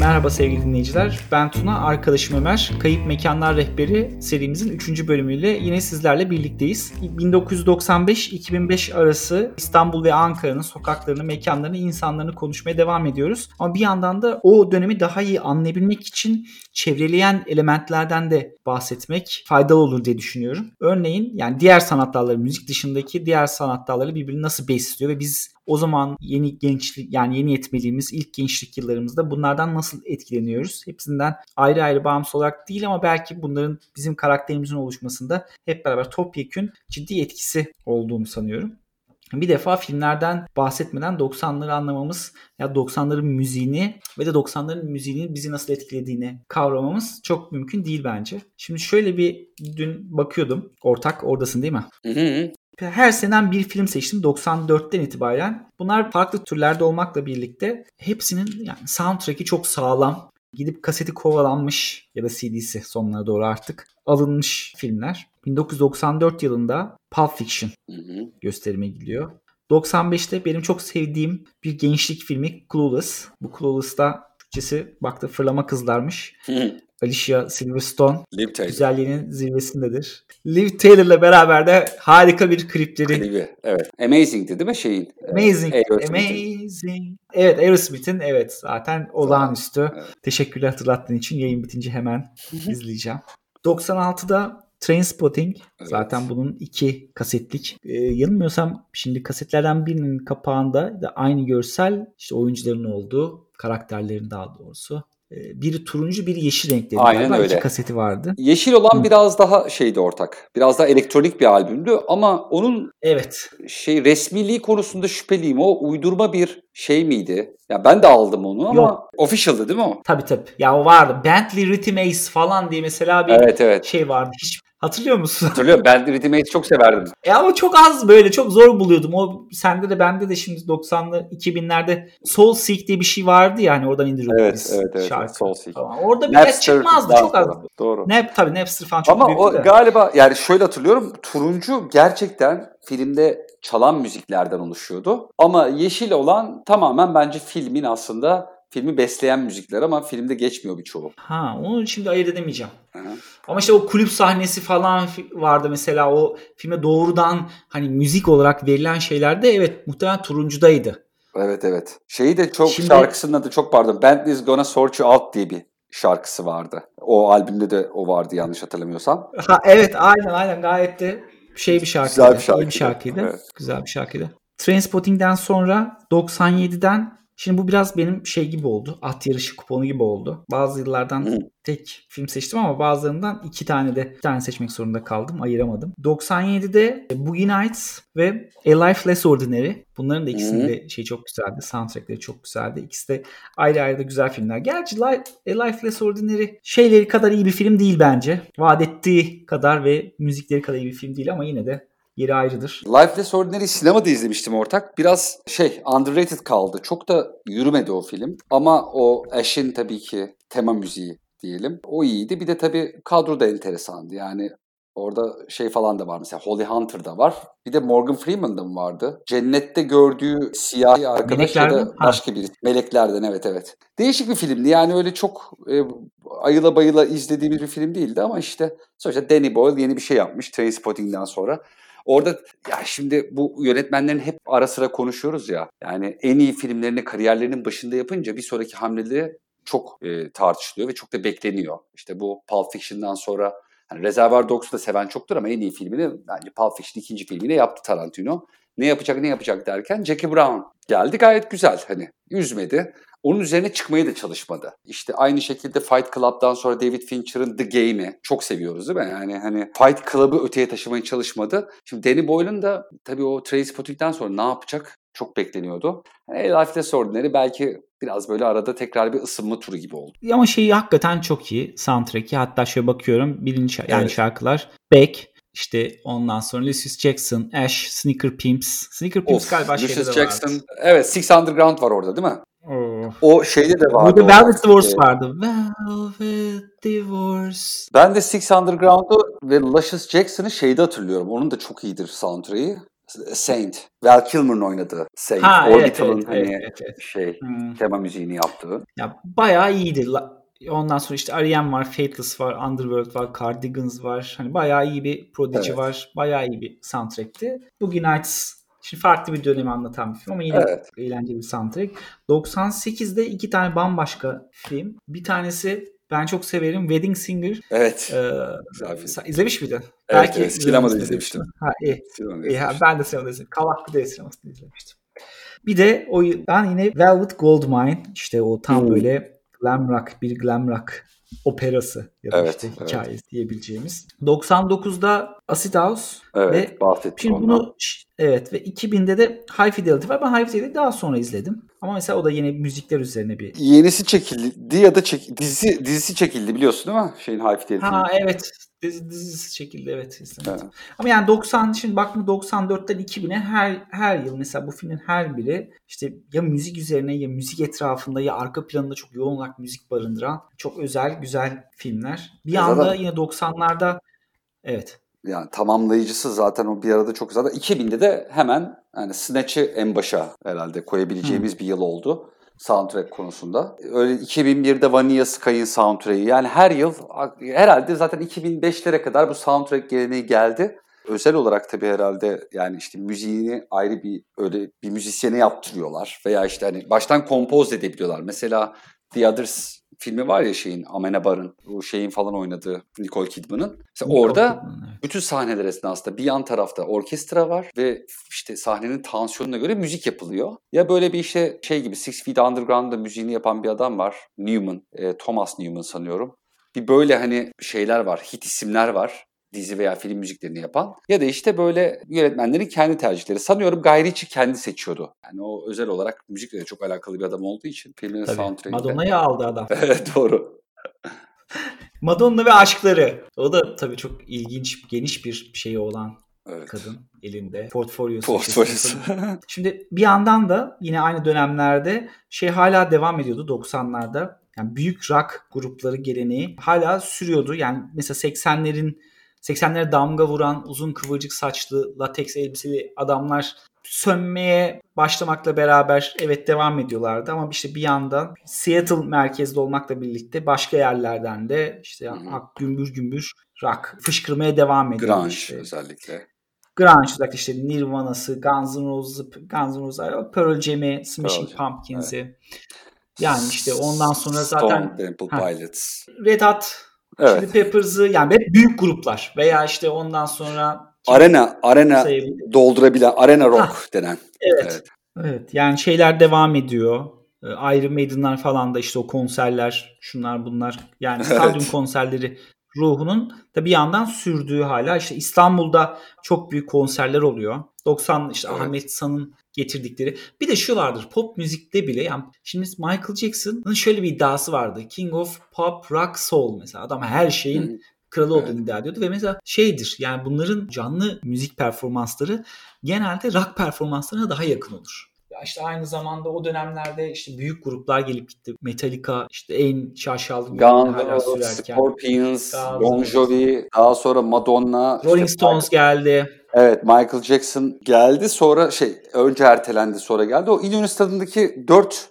Merhaba sevgili dinleyiciler. Ben Tuna, arkadaşım Ömer. Kayıp Mekanlar Rehberi serimizin 3. bölümüyle yine sizlerle birlikteyiz. 1995-2005 arası İstanbul ve Ankara'nın sokaklarını, mekanlarını, insanlarını konuşmaya devam ediyoruz. Ama bir yandan da o dönemi daha iyi anlayabilmek için çevreleyen elementlerden de bahsetmek faydalı olur diye düşünüyorum. Örneğin yani diğer sanat dalları, müzik dışındaki diğer sanat dalları birbirini nasıl besliyor ve biz o zaman yeni gençlik yani yeni yetmeliğimiz ilk gençlik yıllarımızda bunlardan nasıl etkileniyoruz? Hepsinden ayrı ayrı bağımsız olarak değil ama belki bunların bizim karakterimizin oluşmasında hep beraber topyekün ciddi etkisi olduğunu sanıyorum. Bir defa filmlerden bahsetmeden 90'ları anlamamız ya 90'ların müziğini ve de 90'ların müziğinin bizi nasıl etkilediğini kavramamız çok mümkün değil bence. Şimdi şöyle bir dün bakıyordum. Ortak oradasın değil mi? Hı hı. Her seneden bir film seçtim 94'ten itibaren. Bunlar farklı türlerde olmakla birlikte hepsinin yani soundtrack'i çok sağlam. Gidip kaseti kovalanmış ya da CD'si sonlara doğru artık alınmış filmler. 1994 yılında Pulp Fiction gösterime gidiyor. 95'te benim çok sevdiğim bir gençlik filmi Clueless. Bu Clueless'ta Türkçesi baktı fırlama kızlarmış. Alicia Silverstone Liv Taylor. güzelliğinin zirvesindedir. Liv Taylor'la beraber de harika bir klipleri. Klibi. Evet. Amazing'di değil mi şeyin? e, Amazing. Amazing. Evet Aerosmith'in evet zaten olağanüstü. Evet. Teşekkürler hatırlattığın için yayın bitince hemen izleyeceğim. 96'da Trainspotting Evet. zaten bunun iki kasetlik. Ee, yanılmıyorsam şimdi kasetlerden birinin kapağında da aynı görsel işte oyuncuların olduğu karakterlerin daha doğrusu. Ee, biri turuncu biri yeşil renkleri Aynen galiba. öyle. İki kaseti vardı. Yeşil olan Hı. biraz daha şeydi ortak. Biraz daha elektronik bir albümdü ama onun Evet. şey resmiliği konusunda şüpheliyim. O uydurma bir şey miydi? Ya ben de aldım onu ama Yok. official'dı değil mi o? Tabii tabii. Ya o vardı. Bentley Rhythm Ace falan diye mesela bir Evet evet. şey vardı. Hiç hatırlıyor musun? Hatırlıyorum. Ben Aid'i çok severdim. E ama çok az böyle çok zor buluyordum. O sende de bende de şimdi 90'lı 2000'lerde Soul Seek diye bir şey vardı ya hani oradan indiriyorduk Evet, biz evet, evet, şarkı. Soul Seek. falan. Orada bile Napster çıkmazdı çok az. Doğru. Nap tabii Napster falan çok Ama büyüktü de. galiba yani şöyle hatırlıyorum. Turuncu gerçekten filmde çalan müziklerden oluşuyordu. Ama yeşil olan tamamen bence filmin aslında filmi besleyen müzikler ama filmde geçmiyor birçoğu. Ha onu şimdi ayırt edemeyeceğim. Hı hı. Ama işte o kulüp sahnesi falan vardı mesela o filme doğrudan hani müzik olarak verilen şeylerde evet muhtemelen turuncudaydı. Evet evet. Şeyi de çok Şimdi- şarkısının adı çok pardon. Bentley's Gonna Sort You Out diye bir şarkısı vardı. O albümde de o vardı yanlış hatırlamıyorsam. Ha evet aynen aynen gayet de şey bir şarkıydı. Güzel bir iyi bir şarkıydı. şarkıydı. Evet. Güzel bir şarkıydı. Trainspotting'den sonra 97'den şimdi bu biraz benim şey gibi oldu. At yarışı kuponu gibi oldu. Bazı yıllardan Hı. tek film seçtim ama bazılarından iki tane de bir tane seçmek zorunda kaldım. Ayıramadım. 97'de Boogie Nights ve A Life Less Ordinary. Bunların da ikisinin de şey çok güzeldi. Soundtrackleri çok güzeldi. İkisi de ayrı ayrı da güzel filmler. Gerçi Life, A Life Less Ordinary şeyleri kadar iyi bir film değil bence. Vaat ettiği kadar ve müzikleri kadar iyi bir film değil ama yine de yeri ayrıdır. Lifeless Ordinary sinemada izlemiştim ortak. Biraz şey underrated kaldı. Çok da yürümedi o film. Ama o Ash'in tabii ki tema müziği diyelim. O iyiydi. Bir de tabii kadro da enteresandı. Yani orada şey falan da var mesela Holly Hunter da var. Bir de Morgan Freeman da mı vardı? Cennette gördüğü siyahi arkadaş ya da başka biri. Meleklerden evet evet. Değişik bir filmdi. Yani öyle çok e, ayıla bayıla izlediğimiz bir film değildi ama işte sonuçta Danny Boyle yeni bir şey yapmış Trainspotting'den sonra. Orada ya şimdi bu yönetmenlerin hep ara sıra konuşuyoruz ya. Yani en iyi filmlerini kariyerlerinin başında yapınca bir sonraki hamleleri çok e, tartışılıyor ve çok da bekleniyor. İşte bu Pulp Fiction'dan sonra hani Reservoir Dogs'u da seven çoktur ama en iyi filmini bence Pulp Fiction ikinci filmine yaptı Tarantino. Ne yapacak ne yapacak derken Jackie Brown geldi gayet güzel hani üzmedi. Onun üzerine çıkmaya da çalışmadı. İşte aynı şekilde Fight Club'dan sonra David Fincher'ın The Game'i çok seviyoruz değil mi? Yani hani Fight Club'ı öteye taşımaya çalışmadı. Şimdi Danny Boyle'ın da tabii o Trainspotting'den sonra ne yapacak çok bekleniyordu. Yani Lifeless Ordinary belki biraz böyle arada tekrar bir ısınma turu gibi oldu. Ama şeyi hakikaten çok iyi soundtrack'i. Hatta şöyle bakıyorum şa- yani Evet. şarkılar Beck işte ondan sonra Lucius Jackson, Ash, Sneaker Pimps. Sneaker Pimps Of, galiba şeyde Lucius de Jackson. vardı. Evet Six Underground var orada değil mi? Oh. O şeyde de vardı. Burada. Velvet Divorce Ee, vardı. Velvet Divorce. Ben de Six Underground'u ve Luscious Jackson'ı şeyde hatırlıyorum. Onun da çok iyidir soundtrack'i. Saint. Val Kilmer'ın oynadığı Saint. Ha, Orbital'ın evet, hani evet, evet, evet. şey Hmm. tema müziğini yaptığı. Ya bayağı iyiydi. La- Ondan sonra işte R.E.M. var, Fateless var, Underworld var, Cardigans var. Hani bayağı iyi bir Prodigy Evet. var. Bayağı iyi bir soundtrack'ti. Boogie Nights şimdi farklı bir dönemi anlatan bir film ama yine Evet. eğlenceli bir soundtrack. 98'de iki tane bambaşka film. Bir tanesi ben çok severim. Wedding Singer. Evet. Ee, film. izlemiş miydin? Evet, evet, sinemada izlemiştim. Ha iyi. Sinemada İyi, ha, izlemiştim. ben de sinemada izledim. Kavaklı Dev sinemasında izlemiştim. Bir de o ben yine Velvet Goldmine işte o tam Hmm. böyle glam rock bir glam rock operası ya da Evet, işte evet. hikayesi diyebileceğimiz. 99'da Acid House Evet, ve şimdi ondan. bunu evet ve 2000'de de High Fidelity var. Ben High Fidelity'yi daha sonra izledim. Ama mesela o da yine müzikler üzerine bir Yenisi çekildi ya da çek, dizisi dizisi çekildi biliyorsun değil mi? Şeyin High Fidelity'nin. Ha evet. Dizi, dizisi çekildi evet. Evet. Ama yani 90 şimdi baktım 94'ten 2000'e her her yıl mesela bu filmin her biri işte ya müzik üzerine ya müzik etrafında ya arka planında çok yoğun olarak müzik barındıran çok özel güzel filmler. Bir Ya anda zaten- yine 90'larda evet. Yani tamamlayıcısı zaten o bir arada çok zaten 2000'de de hemen yani Snatch'i en başa herhalde koyabileceğimiz bir yıl oldu soundtrack konusunda. Öyle 2001'de Vanilla Sky'ın soundtrack'i yani her yıl herhalde zaten 2005'lere kadar bu soundtrack geleneği geldi. Özel olarak tabii herhalde yani işte müziğini ayrı bir öyle bir müzisyene yaptırıyorlar veya işte hani baştan kompoz edebiliyorlar. Mesela The Others filmi var ya şeyin Amenabar'ın bu şeyin falan oynadığı Nicole Kidman'ın. Mesela orada bütün sahneler esnasında bir yan tarafta orkestra var ve işte sahnenin tansiyonuna göre müzik yapılıyor. Ya böyle bir işte şey gibi Six Feet Underground'da müziğini yapan bir adam var. Newman, e, Thomas Newman sanıyorum. Bir böyle hani şeyler var, hit isimler var dizi veya film müziklerini yapan. Ya da işte böyle yönetmenlerin kendi tercihleri. Sanıyorum Guy Ritchie kendi seçiyordu. Yani o özel olarak müzikle de çok alakalı bir adam olduğu için filmin Tabii. soundtrack'inde. Madonna'yı aldı adam. Evet doğru. Madonna ve aşkları. O da tabii çok ilginç, geniş bir şeyi olan Evet. kadın elinde. Portfolyosu. Portfolyosu. Şimdi bir yandan da yine aynı dönemlerde şey hala devam ediyordu 90'larda. Yani büyük rock grupları geleneği hala sürüyordu. Yani mesela 80'lerin 80'lere damga vuran uzun kıvırcık saçlı lateks elbiseli adamlar sönmeye başlamakla beraber evet devam ediyorlardı ama işte bir yandan Seattle merkezli olmakla birlikte başka yerlerden de işte Hı hı. ak gümbür gümbür rock fışkırmaya devam ediyor. Grunge İşte özellikle. Grunge özellikle işte Nirvana'sı, Guns N' Roses'ı, Guns N' Roses'ı, Pearl Jam'i, Smashing Pearl Pumpkins'i. Yani işte ondan sonra Stone zaten Temple Ha. Pilots. Red Hot, Evet. Chili Peppers'ı yani hep büyük gruplar veya işte ondan sonra Arena, arena doldurabilen, arena rock Ha. denen. Evet. Evet. Evet yani şeyler devam ediyor. Ee, Iron Maiden'lar falan da işte o konserler şunlar bunlar yani Evet. stadyum konserleri ruhunun da bir yandan sürdüğü hala işte İstanbul'da çok büyük konserler oluyor. 90 işte Evet. Ahmet San'ın getirdikleri. Bir de şu vardır pop müzikte bile yani şimdi Michael Jackson'ın şöyle bir iddiası vardı. King of Pop Rock Soul mesela adam her şeyin kralı olduğunu Evet. iddia ediyordu ve mesela şeydir yani bunların canlı müzik performansları genelde rock performanslarına daha yakın olur. Ya işte aynı zamanda o dönemlerde işte büyük gruplar gelip gitti. Metallica işte en şaşalı Guns. Scorpions, Bon. Jovi, daha sonra Madonna. Rolling işte Stones geldi. Evet Michael Jackson geldi sonra şey önce ertelendi sonra geldi. O İnönü Stadı'ndaki dört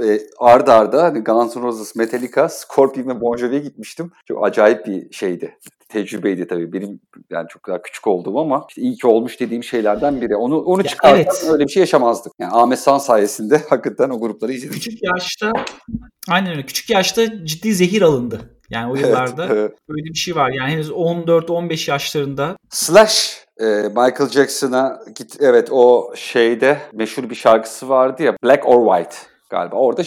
e, arda arda hani Guns N' Roses, Metallica, Scorpion ve Bon Jovi'ye gitmiştim. Çok acayip bir şeydi. Tecrübeydi tabii. Benim yani çok daha küçük oldum ama işte iyi ki olmuş dediğim şeylerden biri. Onu onu çıkartan evet. öyle bir şey yaşamazdık. Yani Ahmet San sayesinde hakikaten o grupları izledik. Küçük yaşta aynen öyle. Küçük yaşta ciddi zehir alındı. Yani o yıllarda Evet, evet. böyle bir şey var. Yani henüz 14-15 yaşlarında Slash e, Michael Jackson'a git evet o şeyde meşhur bir şarkısı vardı ya Black or White galiba. Orada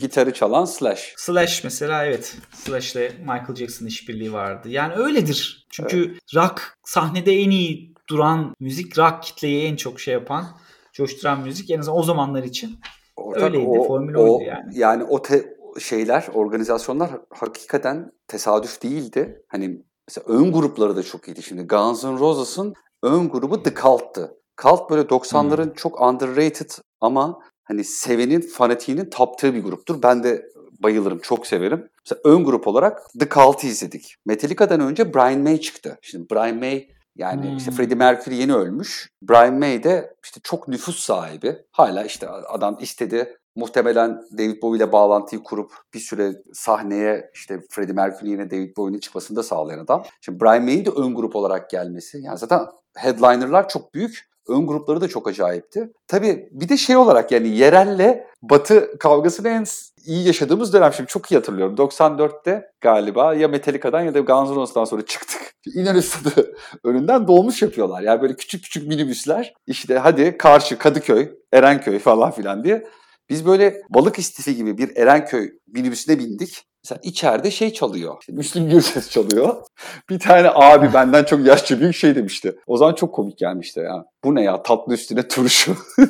gitarı çalan Slash. Slash mesela evet. Slash'le Michael Jackson işbirliği vardı. Yani öyledir. Çünkü rock sahnede en iyi duran müzik, rock kitleyi en çok şey yapan, coşturan müzik en azından o zamanlar için. Ortak Öyleydi, formül oydu yani. Yani o te- şeyler, organizasyonlar hakikaten tesadüf değildi. Hani mesela ön grupları da çok iyiydi. Şimdi Guns N' Roses'ın ön grubu The Cult'tı. Cult böyle 90'ların Hmm. çok underrated ama hani sevenin, fanatiğinin taptığı bir gruptur. Ben de bayılırım, çok severim. Mesela ön grup olarak The Cult'ı izledik. Metallica'dan önce Brian May çıktı. Şimdi Brian May Yani Hmm. işte Freddie Mercury yeni ölmüş. Brian May de işte çok nüfus sahibi. Hala işte adam istedi. Muhtemelen David Bowie ile bağlantıyı kurup bir süre sahneye işte Freddie Mercury yine David Bowie'nin çıkmasını da sağlayan adam. Şimdi Brian May'in de ön grup olarak gelmesi. Yani zaten headliner'lar çok büyük. Ön grupları da çok acayipti. Tabii bir de şey olarak yani yerelle batı kavgasını en iyi yaşadığımız dönem şimdi çok iyi hatırlıyorum. 94'te galiba ya Metallica'dan ya da Guns N' Roses'tan sonra çıktık. İnönü Stadı önünden dolmuş yapıyorlar. Yani böyle küçük küçük minibüsler işte hadi karşı Kadıköy, Erenköy falan filan diye. Biz böyle balık istifi gibi bir Erenköy minibüsüne bindik. Mesela içeride şey çalıyor. İşte Müslüm Gürses çalıyor. Bir tane abi benden çok yaşça büyük şey demişti. O zaman çok komik gelmişti ya. Bu ne ya tatlı üstüne turşu.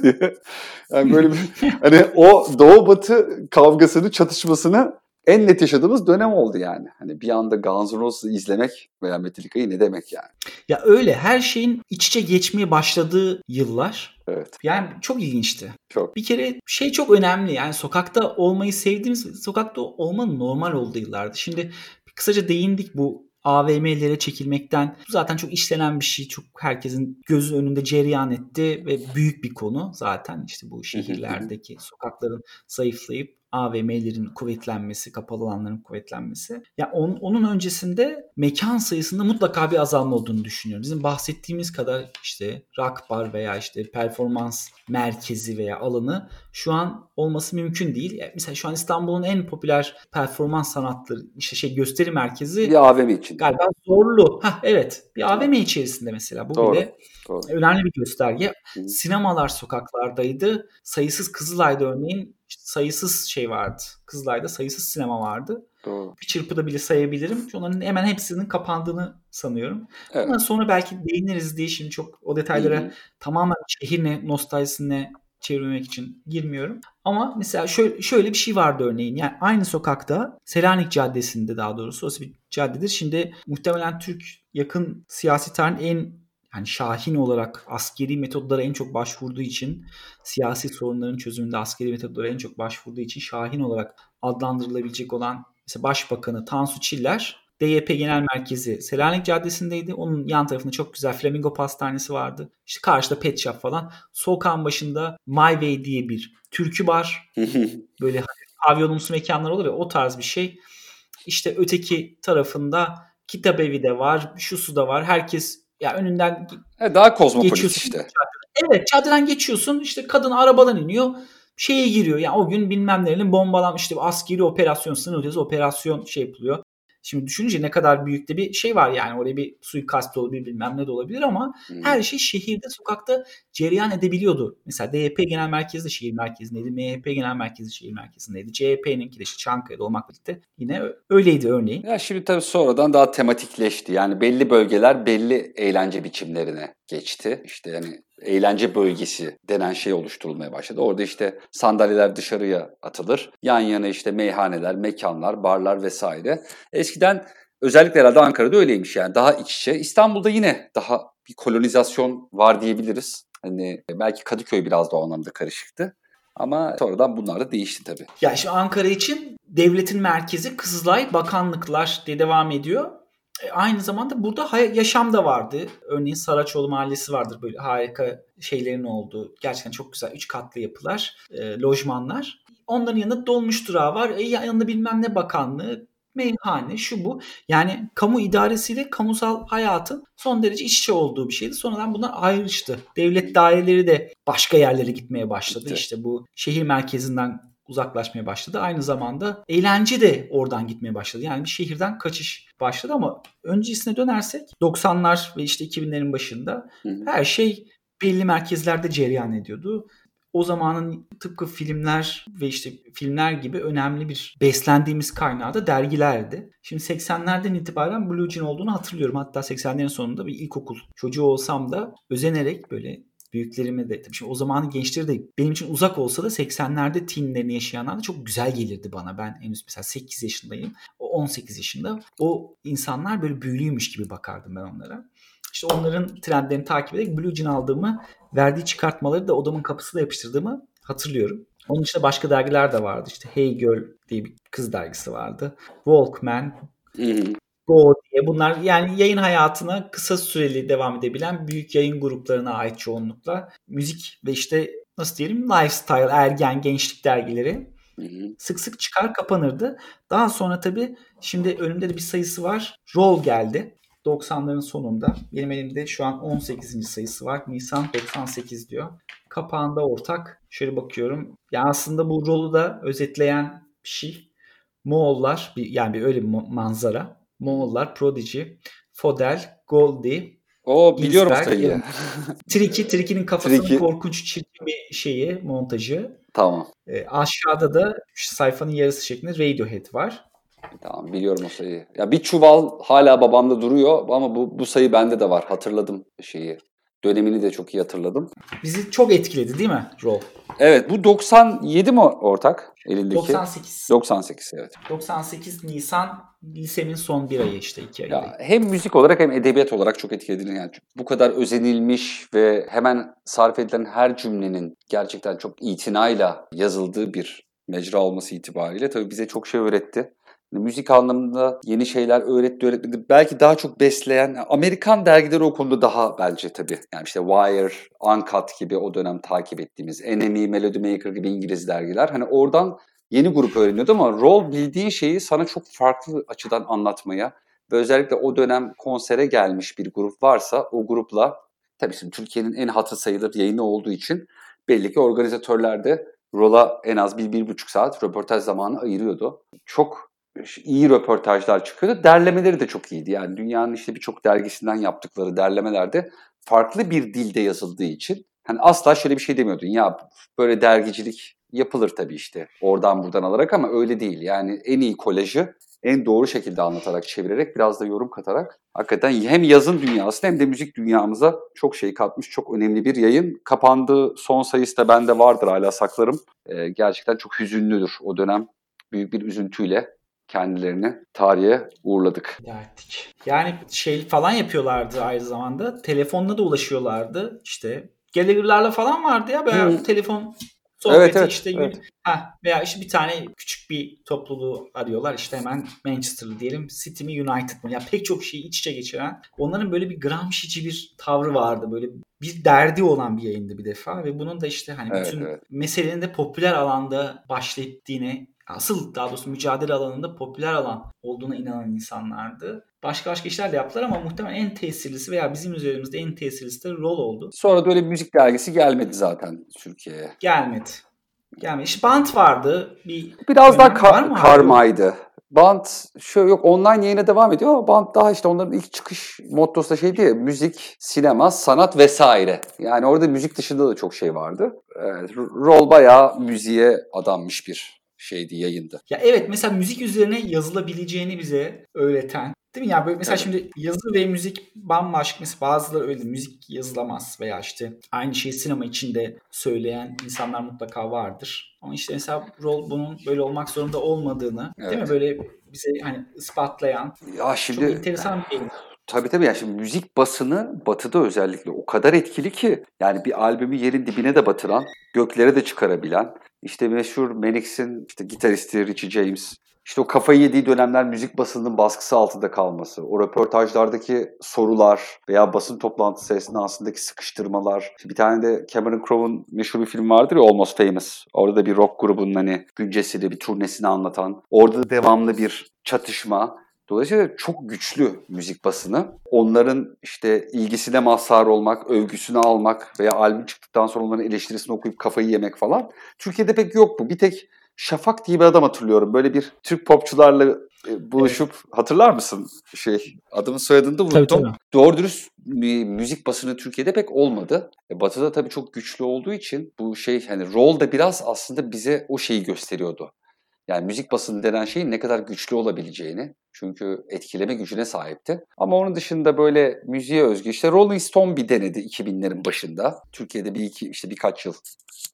yani böyle bir hani o doğu batı kavgasını çatışmasını en net yaşadığımız dönem oldu yani. Hani bir anda Guns N' Roses'ı izlemek veya Metallica'yı ne demek yani. Ya öyle her şeyin iç içe geçmeye başladığı yıllar. Evet. Yani çok ilginçti. Çok. Bir kere şey çok önemli yani sokakta olmayı sevdiğimiz sokakta olmanın normal olduğu yıllardı. Şimdi kısaca değindik bu AVM'lere çekilmekten. Bu zaten çok işlenen bir şey. Çok herkesin gözü önünde cereyan etti ve büyük bir konu zaten işte bu şehirlerdeki sokakların zayıflayıp AVM'lerin kuvvetlenmesi, kapalı alanların kuvvetlenmesi. Ya on, onun öncesinde mekan sayısında mutlaka bir azalma olduğunu düşünüyorum. Bizim bahsettiğimiz kadar işte rock bar veya işte performans merkezi veya alanı şu an olması mümkün değil. Yani mesela şu an İstanbul'un en popüler performans sanatları işte şey gösteri merkezi Bir AVM için. galiba Zorlu. Ha evet. Bir AVM içerisinde mesela. Bu Doğru. bile Doğru. önemli bir gösterge. Hı. Sinemalar sokaklardaydı. Sayısız Kızılay'da örneğin sayısız şey vardı. Kızılay'da sayısız sinema vardı. Doğru. Bir çırpıda bile sayabilirim. Onların hemen hepsinin kapandığını sanıyorum. Evet. Ama sonra belki değiniriz diye şimdi çok o detaylara Hı hı. tamamen şehir ne, nostaljisine çevirmek için girmiyorum. Ama mesela şöyle, şöyle bir şey vardı örneğin. Yani aynı sokakta Selanik Caddesi'nde daha doğrusu orası bir caddedir. Şimdi muhtemelen Türk yakın siyasi tarihin en yani şahin olarak askeri metodlara en çok başvurduğu için siyasi sorunların çözümünde askeri metodlara en çok başvurduğu için şahin olarak adlandırılabilecek olan mesela Başbakanı Tansu Çiller DYP Genel Merkezi Selanik Caddesi'ndeydi. Onun yan tarafında çok güzel Flamingo Pastanesi vardı. İşte karşıda Pet Shop falan. Sokağın başında My Way diye bir türkü bar. Böyle pavyonumsu mekanlar olur ya o tarz bir şey. İşte öteki tarafında kitap evi de var. Şusu da var. Herkes ya önünden Evet, daha kozmopolit işte. Evet caddeden geçiyorsun işte kadın arabadan iniyor şeye giriyor. Yani o gün bilmem nerenin bombalan işte askeri operasyon sınır ötesi operasyon şey yapılıyor. Şimdi düşününce ne kadar büyük de bir şey var yani oraya bir suikast olabilir bilmem ne de olabilir ama Hı. her şey şehirde sokakta cereyan edebiliyordu. Mesela DYP genel merkezi de şehir merkezindeydi. MHP genel merkezi şehir merkezindeydi. CHP'ninki de işte Çankaya'da olmakla birlikte yine öyleydi örneğin. Ya şimdi tabii sonradan daha tematikleşti. Yani belli bölgeler belli eğlence biçimlerine geçti. İşte yani eğlence bölgesi denen şey oluşturulmaya başladı. Orada işte sandalyeler dışarıya atılır. Yan yana işte meyhaneler, mekanlar, barlar vesaire. Eskiden özellikle herhalde Ankara'da öyleymiş yani daha iç içe. İstanbul'da yine daha bir kolonizasyon var diyebiliriz. Hani belki Kadıköy biraz da o anlamda karışıktı. Ama sonradan bunlar da değişti tabii. Ya şimdi Ankara için devletin merkezi Kızılay, bakanlıklar diye devam ediyor. E, aynı zamanda burada yaşam da vardı. Örneğin Saraçoğlu Mahallesi vardır böyle harika şeylerin olduğu. Gerçekten çok güzel üç katlı yapılar, e, lojmanlar. Onların yanında dolmuş durağı var. E, yanında bilmem ne bakanlığı, meyhane, şu bu. Yani kamu idaresiyle kamusal hayatın son derece iç içe olduğu bir şeydi. Sonradan bunlar ayrıştı. Devlet daireleri de başka yerlere gitmeye başladı. Gitti. İşte bu şehir merkezinden uzaklaşmaya başladı. Aynı zamanda eğlence de oradan gitmeye başladı. Yani bir şehirden kaçış başladı ama öncesine dönersek 90'lar ve işte 2000'lerin başında her şey belli merkezlerde cereyan ediyordu. O zamanın tıpkı filmler ve işte filmler gibi önemli bir beslendiğimiz kaynağı da dergilerdi. Şimdi 80'lerden itibaren Blue Jean olduğunu hatırlıyorum. Hatta 80'lerin sonunda bir ilkokul çocuğu olsam da özenerek böyle büyüklerime de tabii şimdi o zamanın gençleri de benim için uzak olsa da 80'lerde teenlerini yaşayanlar da çok güzel gelirdi bana. Ben henüz mesela 8 yaşındayım. O 18 yaşında. O insanlar böyle büyülüymüş gibi bakardım ben onlara. İşte onların trendlerini takip ederek Blue Jean aldığımı, verdiği çıkartmaları da odamın kapısına yapıştırdığımı hatırlıyorum. Onun dışında başka dergiler de vardı. İşte Hey Girl diye bir kız dergisi vardı. Walkman. Go diye bunlar yani yayın hayatına kısa süreli devam edebilen büyük yayın gruplarına ait çoğunlukla. Müzik ve işte nasıl diyelim lifestyle, ergen, gençlik dergileri sık sık çıkar kapanırdı. Daha sonra tabii şimdi önümde de bir sayısı var. Roll geldi. 90'ların sonunda. Benim elimde şu an 18. sayısı var. Nisan 98 diyor. Kapağında ortak. Şöyle bakıyorum. Yani aslında bu rolü da özetleyen bir şey. Moğollar yani bir öyle bir manzara. Moğollar, Prodigy, Fodel, Goldie, o biliyorum sayıyı. Triki, Triki'nin kafasının Triki. korkunç çirkin bir şeyi, montajı. Tamam. E, aşağıda da sayfanın yarısı şeklinde Radiohead var. Tamam biliyorum o sayıyı. Ya bir çuval hala babamda duruyor ama bu bu sayı bende de var. Hatırladım şeyi. Dönemini de çok iyi hatırladım. Bizi çok etkiledi değil mi Roll? Evet bu 97 mi ortak elindeki? 98. 98 evet. 98 Nisan lisemin son bir ayı işte iki ayı. Ya, hem müzik olarak hem edebiyat olarak çok etkiledi. Yani bu kadar özenilmiş ve hemen sarf edilen her cümlenin gerçekten çok itinayla yazıldığı bir mecra olması itibariyle tabii bize çok şey öğretti. Müzik anlamında yeni şeyler öğretti öğretmedi. Belki daha çok besleyen Amerikan dergileri o konuda daha bence tabii. Yani işte Wire, Uncut gibi o dönem takip ettiğimiz NME, Melody Maker gibi İngiliz dergiler. Hani oradan yeni grup öğreniyordu ama rol bildiği şeyi sana çok farklı açıdan anlatmaya ve özellikle o dönem konsere gelmiş bir grup varsa o grupla tabii şimdi Türkiye'nin en hatır sayılır yayını olduğu için belli ki organizatörler de Rola en az bir, bir buçuk saat röportaj zamanı ayırıyordu. Çok iyi röportajlar çıkıyordu. Derlemeleri de çok iyiydi. Yani dünyanın işte birçok dergisinden yaptıkları derlemelerde farklı bir dilde yazıldığı için hani asla şöyle bir şey demiyordun. Ya böyle dergicilik yapılır tabii işte oradan buradan alarak ama öyle değil. Yani en iyi kolajı en doğru şekilde anlatarak, çevirerek, biraz da yorum katarak hakikaten hem yazın dünyasına hem de müzik dünyamıza çok şey katmış, çok önemli bir yayın. Kapandı son sayısı da bende vardır hala saklarım. Ee, gerçekten çok hüzünlüdür o dönem. Büyük bir üzüntüyle kendilerini tarihe uğurladık. Derdik. Yani şey falan yapıyorlardı aynı zamanda. Telefonla da ulaşıyorlardı. İşte Gallagher'larla falan vardı ya böyle hmm. telefon sohbeti evet, evet, işte evet. Ha, veya işte bir tane küçük bir topluluğu arıyorlar işte hemen Manchester'lı diyelim City mi United mı ya pek çok şeyi iç içe geçiren onların böyle bir Gramsci'ci bir tavrı vardı böyle bir derdi olan bir yayındı bir defa ve bunun da işte hani evet, bütün evet. meselenin de popüler alanda başlattiğini asıl daha doğrusu mücadele alanında popüler alan olduğuna inanan insanlardı. Başka başka işler de yaptılar ama muhtemelen en tesirlisi veya bizim üzerimizde en tesirlisi de rol oldu. Sonra da öyle bir müzik dergisi gelmedi zaten Türkiye'ye. Gelmedi. Gelmedi. İşte Bant vardı. Bir Biraz daha kar- karmaydı. Bant şu yok online yayına devam ediyor ama Bant daha işte onların ilk çıkış mottosu da şeydi ya müzik, sinema, sanat vesaire. Yani orada müzik dışında da çok şey vardı. Evet, rol bayağı müziğe adanmış bir şeydi yayında. Ya evet mesela müzik üzerine yazılabileceğini bize öğreten Değil mi? Yani böyle mesela evet. şimdi yazı ve müzik bambaşka. Mesela bazıları öyle müzik yazılamaz veya işte aynı şeyi sinema içinde söyleyen insanlar mutlaka vardır. Ama işte mesela rol bunun böyle olmak zorunda olmadığını evet. değil mi? Böyle bize hani ispatlayan ya şimdi, çok enteresan bir şey. Tabii tabii yani şimdi müzik basını batıda özellikle o kadar etkili ki yani bir albümü yerin dibine de batıran, göklere de çıkarabilen işte meşhur Manix'in işte gitaristi Richie James işte o kafayı yediği dönemler müzik basının baskısı altında kalması, o röportajlardaki sorular veya basın toplantısı esnasındaki sıkıştırmalar. Bir tane de Cameron Crowe'un meşhur bir film vardır ya Almost Famous. Orada da bir rock grubunun hani güncesini, bir turnesini anlatan. Orada da devamlı bir çatışma. Dolayısıyla çok güçlü müzik basını. Onların işte ilgisine mazhar olmak, övgüsünü almak veya albüm çıktıktan sonra onların eleştirisini okuyup kafayı yemek falan. Türkiye'de pek yok bu. Bir tek Şafak diye bir adam hatırlıyorum. Böyle bir Türk popçularla e, buluşup evet. hatırlar mısın? Şey adımın soyadını da unuttum. Tabii, tabii. Doğru dürüst müzik basını Türkiye'de pek olmadı. E, Batı'da tabii çok güçlü olduğu için bu şey hani rol da biraz aslında bize o şeyi gösteriyordu. Yani müzik basını denen şeyin ne kadar güçlü olabileceğini. Çünkü etkileme gücüne sahipti. Ama onun dışında böyle müziğe özgü işte Rolling Stone bir denedi 2000'lerin başında. Türkiye'de bir iki işte birkaç yıl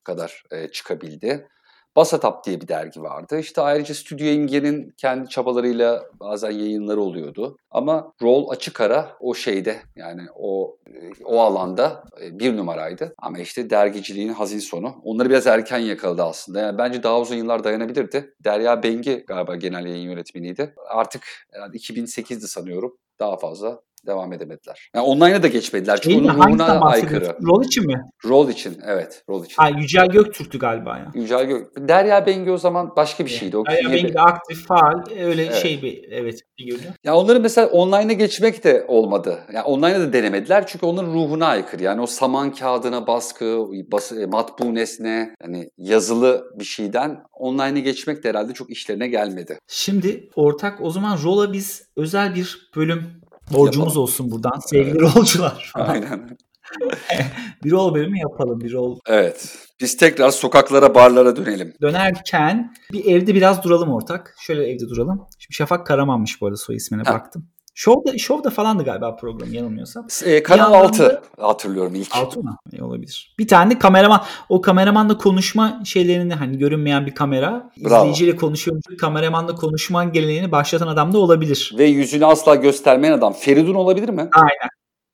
kadar e, çıkabildi. Basatap diye bir dergi vardı. İşte ayrıca Stüdyo İmge'nin kendi çabalarıyla bazen yayınları oluyordu. Ama rol açık ara o şeyde yani o o alanda e, bir numaraydı. Ama işte dergiciliğin hazin sonu. Onları biraz erken yakaladı aslında. Yani bence daha uzun yıllar dayanabilirdi. Derya Bengi galiba genel yayın yönetmeniydi. Artık yani 2008'di sanıyorum. Daha fazla devam edemediler. Yani online'a da geçmediler. Çünkü Değil onun ruhuna aykırı. Rol için mi? Rol için evet. Rol için. Ha, Yücel Göktürk'tü galiba ya. Yücel Gök. Derya Bengi o zaman başka bir şeydi. O Derya Bengi de aktif, faal, öyle Evet. şey bir evet figürdü. Ya onların mesela online'a geçmek de olmadı. Yani online'a da denemediler çünkü onların ruhuna aykırı. Yani o saman kağıdına baskı, bas, e, matbu nesne, hani yazılı bir şeyden online'a geçmek de herhalde çok işlerine gelmedi. Şimdi ortak o zaman Roll'a biz özel bir bölüm borcumuz Yapalım. olsun buradan sevgili rolcular. Aynen. bir rol bölümü yapalım bir rol. Evet. Biz tekrar sokaklara, barlara dönelim. Dönerken bir evde biraz duralım ortak. Şöyle evde duralım. Şimdi Şafak Karaman'mış bu arada soy ismine Ha. baktım. Show'da, Show'da falandı galiba program yanılmıyorsam. Ee, Kanal Bir yandan 6 da- hatırlıyorum ilk. Altı mı? İyi olabilir. Bir tane de kameraman. O kameramanla konuşma şeylerini hani görünmeyen bir kamera. Bravo. izleyiciyle konuşuyormuş. Kameramanla konuşma geleneğini başlatan adam da olabilir. Ve yüzünü asla göstermeyen adam. Feridun olabilir mi?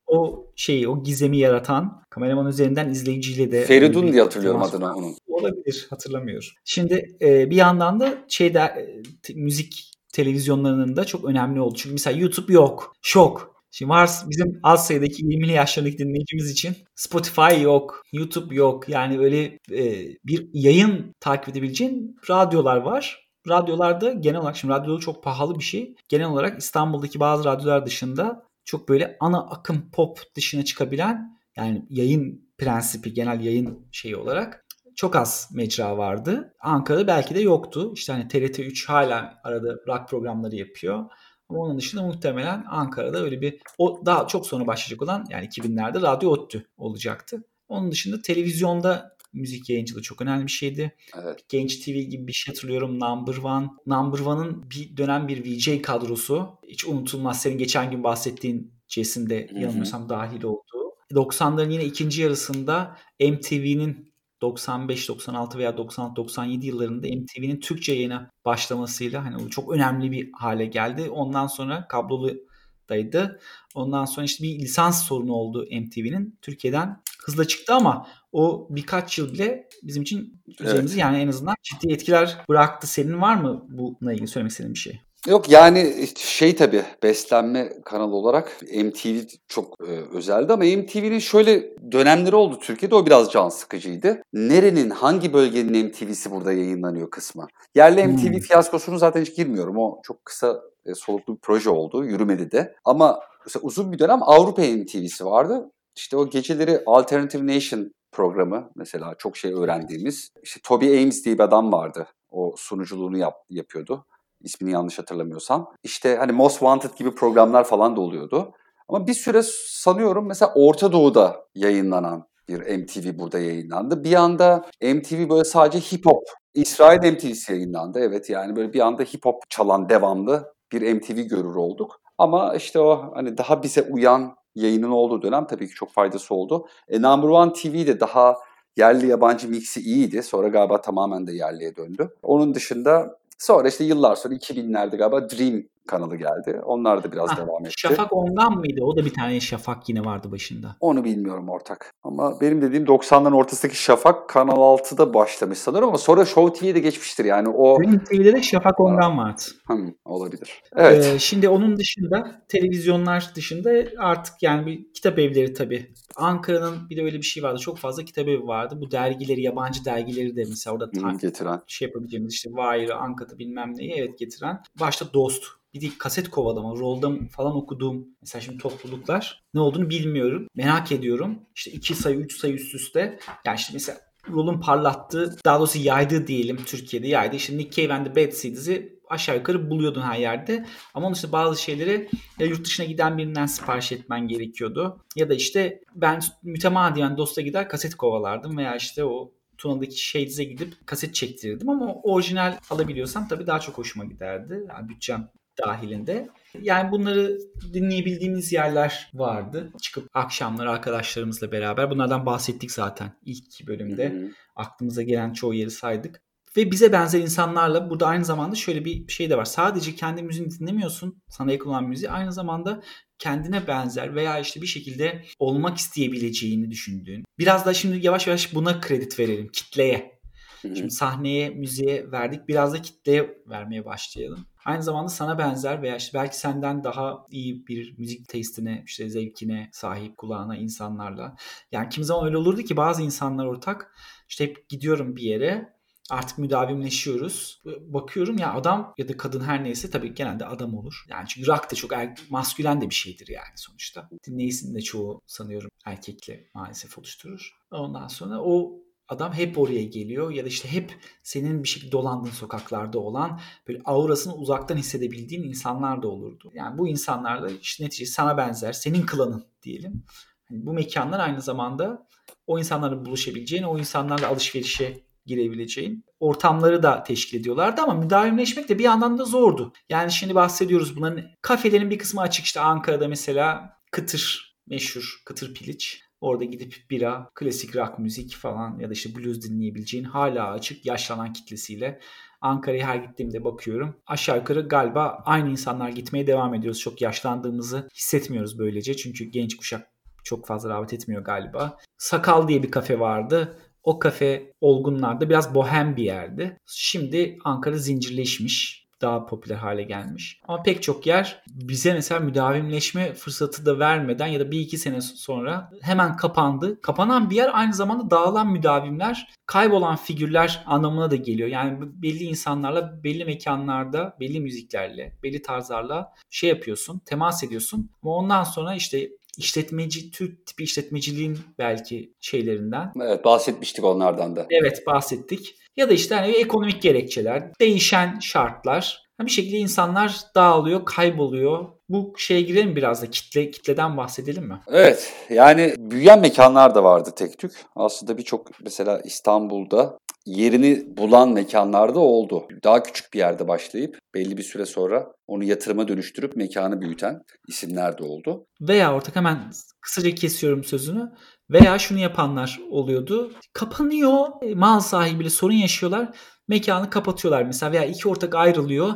O şeyi, o gizemi yaratan kameraman üzerinden izleyiciyle de... Feridun diye hatırlıyorum adını onun. Olabilir hatırlamıyorum. Şimdi e, bir yandan da şeyde e, müzik televizyonlarının da çok önemli oldu. Çünkü mesela YouTube yok. Şok. Şimdi var bizim az sayıdaki 20'li yaşlarındaki dinleyicimiz için Spotify yok, YouTube yok. Yani öyle e, bir yayın takip edebileceğin radyolar var. Radyolarda genel olarak şimdi radyo çok pahalı bir şey. Genel olarak İstanbul'daki bazı radyolar dışında çok böyle ana akım pop dışına çıkabilen yani yayın prensibi genel yayın şeyi olarak çok az mecra vardı. Ankara'da belki de yoktu. İşte hani TRT3 hala arada rock programları yapıyor. Ama onun dışında muhtemelen Ankara'da öyle bir o daha çok sonra başlayacak olan yani 2000'lerde Radyo ODTÜ olacaktı. Onun dışında televizyonda müzik yayıncılığı çok önemli bir şeydi. Evet. Genç TV gibi bir şey hatırlıyorum. Number One. Number One'ın bir dönem bir VJ kadrosu. Hiç unutulmaz. Senin geçen gün bahsettiğin Jason de yanılmıyorsam dahil olduğu. 90'ların yine ikinci yarısında MTV'nin 95, 96 veya 96, 97 yıllarında MTV'nin Türkçe yayına başlamasıyla hani çok önemli bir hale geldi. Ondan sonra kabloludaydı. Ondan sonra işte bir lisans sorunu oldu MTV'nin. Türkiye'den hızla çıktı ama o birkaç yıl bile bizim için üzerimizi yani en azından ciddi etkiler bıraktı. Senin var mı bununla ilgili söylemek istediğin bir şey? Yok yani şey tabii beslenme kanalı olarak MTV çok e, özeldi ama MTV'nin şöyle dönemleri oldu Türkiye'de o biraz can sıkıcıydı. Nerenin hangi bölgenin MTV'si burada yayınlanıyor kısmı. Yerli Hmm. MTV fiyaskosunu zaten hiç girmiyorum. O çok kısa e, soluklu bir proje oldu. Yürümedi de. Ama mesela uzun bir dönem Avrupa MTV'si vardı. İşte o geceleri Alternative Nation programı mesela çok şey öğrendiğimiz. İşte Toby Ames diye bir adam vardı. O sunuculuğunu yap, yapıyordu ismini yanlış hatırlamıyorsam. İşte hani Most Wanted gibi programlar falan da oluyordu. Ama bir süre sanıyorum mesela Orta Doğu'da yayınlanan bir MTV burada yayınlandı. Bir anda MTV böyle sadece hip hop, İsrail MTV'si yayınlandı. Evet yani böyle bir anda hip hop çalan devamlı bir MTV görür olduk. Ama işte o hani daha bize uyan yayının olduğu dönem tabii ki çok faydası oldu. E, Number One TV de daha yerli yabancı mixi iyiydi. Sonra galiba tamamen de yerliye döndü. Onun dışında Sonra işte yıllar sonra 2000'lerde galiba Dream kanalı geldi. Onlar da biraz Ah, devam etti. Şafak ondan mıydı? O da bir tane Şafak yine vardı başında. Onu bilmiyorum ortak. Ama benim dediğim 90'ların ortasındaki Şafak Kanal 6'da başlamış sanırım ama sonra Show TV'ye de geçmiştir yani o Dream TV'de de Şafak ondan vardı. Hmm, olabilir. Evet. Ee, şimdi onun dışında televizyonlar dışında artık yani bir kitap evleri tabii. Ankara'nın bir de öyle bir şey vardı. Çok fazla kitap evi vardı. Bu dergileri, yabancı dergileri de mesela orada Hmm, getiren. şey yapabileceğimiz işte Wire'ı, Ankat'ı bilmem neyi evet getiren. Başta Dost. Bir de kaset kovalama, rolda falan okuduğum mesela şimdi topluluklar ne olduğunu bilmiyorum. Merak ediyorum. İşte iki sayı, üç sayı üst üste. Yani işte mesela rolun parlattığı, daha doğrusu yaydığı diyelim Türkiye'de yaydı. İşte Nick Cave and the Bad Seeds'i aşağı yukarı buluyordun her yerde. Ama onun işte bazı şeyleri ya yurt dışına giden birinden sipariş etmen gerekiyordu. Ya da işte ben mütemadiyen dosta gider kaset kovalardım veya işte o Tuna'daki Shades'e gidip kaset çektirirdim ama orijinal alabiliyorsam tabii daha çok hoşuma giderdi. Yani bütçem dahilinde. Yani bunları dinleyebildiğimiz yerler vardı. Çıkıp akşamları arkadaşlarımızla beraber. Bunlardan bahsettik zaten ilk bölümde. Hı hı. Aklımıza gelen çoğu yeri saydık. Ve bize benzer insanlarla burada aynı zamanda şöyle bir şey de var. Sadece kendi müziğini dinlemiyorsun. Sana yakın olan müziği. Aynı zamanda kendine benzer veya işte bir şekilde olmak isteyebileceğini düşündüğün. Biraz da şimdi yavaş yavaş buna kredi verelim kitleye. Şimdi sahneye, müziğe verdik. Biraz da kitleye vermeye başlayalım. Aynı zamanda sana benzer veya işte belki senden daha iyi bir müzik testine, işte zevkine sahip kulağına insanlarla. Yani kim zaman öyle olurdu ki bazı insanlar ortak. İşte hep gidiyorum bir yere artık müdavimleşiyoruz. Bakıyorum ya adam ya da kadın her neyse tabii genelde adam olur. Yani çünkü rock da çok er, maskülen de bir şeydir yani sonuçta. Dinleyicisinin de çoğu sanıyorum erkekle maalesef oluşturur. Ondan sonra o adam hep oraya geliyor ya da işte hep senin bir şekilde dolandığın sokaklarda olan böyle aurasını uzaktan hissedebildiğin insanlar da olurdu. Yani bu insanlarla işte neticede sana benzer, senin klanın diyelim. Yani bu mekanlar aynı zamanda o insanların buluşabileceğin, o insanlarla alışverişe girebileceğin ortamları da teşkil ediyorlardı ama müdavimleşmek de bir yandan da zordu. Yani şimdi bahsediyoruz bunların kafelerin bir kısmı açık işte Ankara'da mesela Kıtır meşhur Kıtır Piliç. Orada gidip bira, klasik rock müzik falan ya da işte blues dinleyebileceğin hala açık yaşlanan kitlesiyle Ankara'ya her gittiğimde bakıyorum. Aşağı yukarı galiba aynı insanlar gitmeye devam ediyoruz. Çok yaşlandığımızı hissetmiyoruz böylece. Çünkü genç kuşak çok fazla rağbet etmiyor galiba. Sakal diye bir kafe vardı. O kafe olgunlarda biraz bohem bir yerdi. Şimdi Ankara zincirleşmiş daha popüler hale gelmiş. Ama pek çok yer bize mesela müdavimleşme fırsatı da vermeden ya da bir iki sene sonra hemen kapandı. Kapanan bir yer aynı zamanda dağılan müdavimler, kaybolan figürler anlamına da geliyor. Yani belli insanlarla, belli mekanlarda, belli müziklerle, belli tarzlarla şey yapıyorsun, temas ediyorsun. Ama ondan sonra işte işletmeci, Türk tipi işletmeciliğin belki şeylerinden. Evet bahsetmiştik onlardan da. Evet bahsettik. Ya da işte hani ekonomik gerekçeler, değişen şartlar. Bir şekilde insanlar dağılıyor, kayboluyor. Bu şeye girelim biraz da kitle kitleden bahsedelim mi? Evet. Yani büyüyen mekanlar da vardı tek tük. Aslında birçok mesela İstanbul'da yerini bulan mekanlarda oldu. Daha küçük bir yerde başlayıp belli bir süre sonra onu yatırıma dönüştürüp mekanı büyüten isimler de oldu. Veya ortak hemen kısaca kesiyorum sözünü. Veya şunu yapanlar oluyordu. Kapanıyor, mal sahibiyle sorun yaşıyorlar. Mekanı kapatıyorlar mesela veya iki ortak ayrılıyor.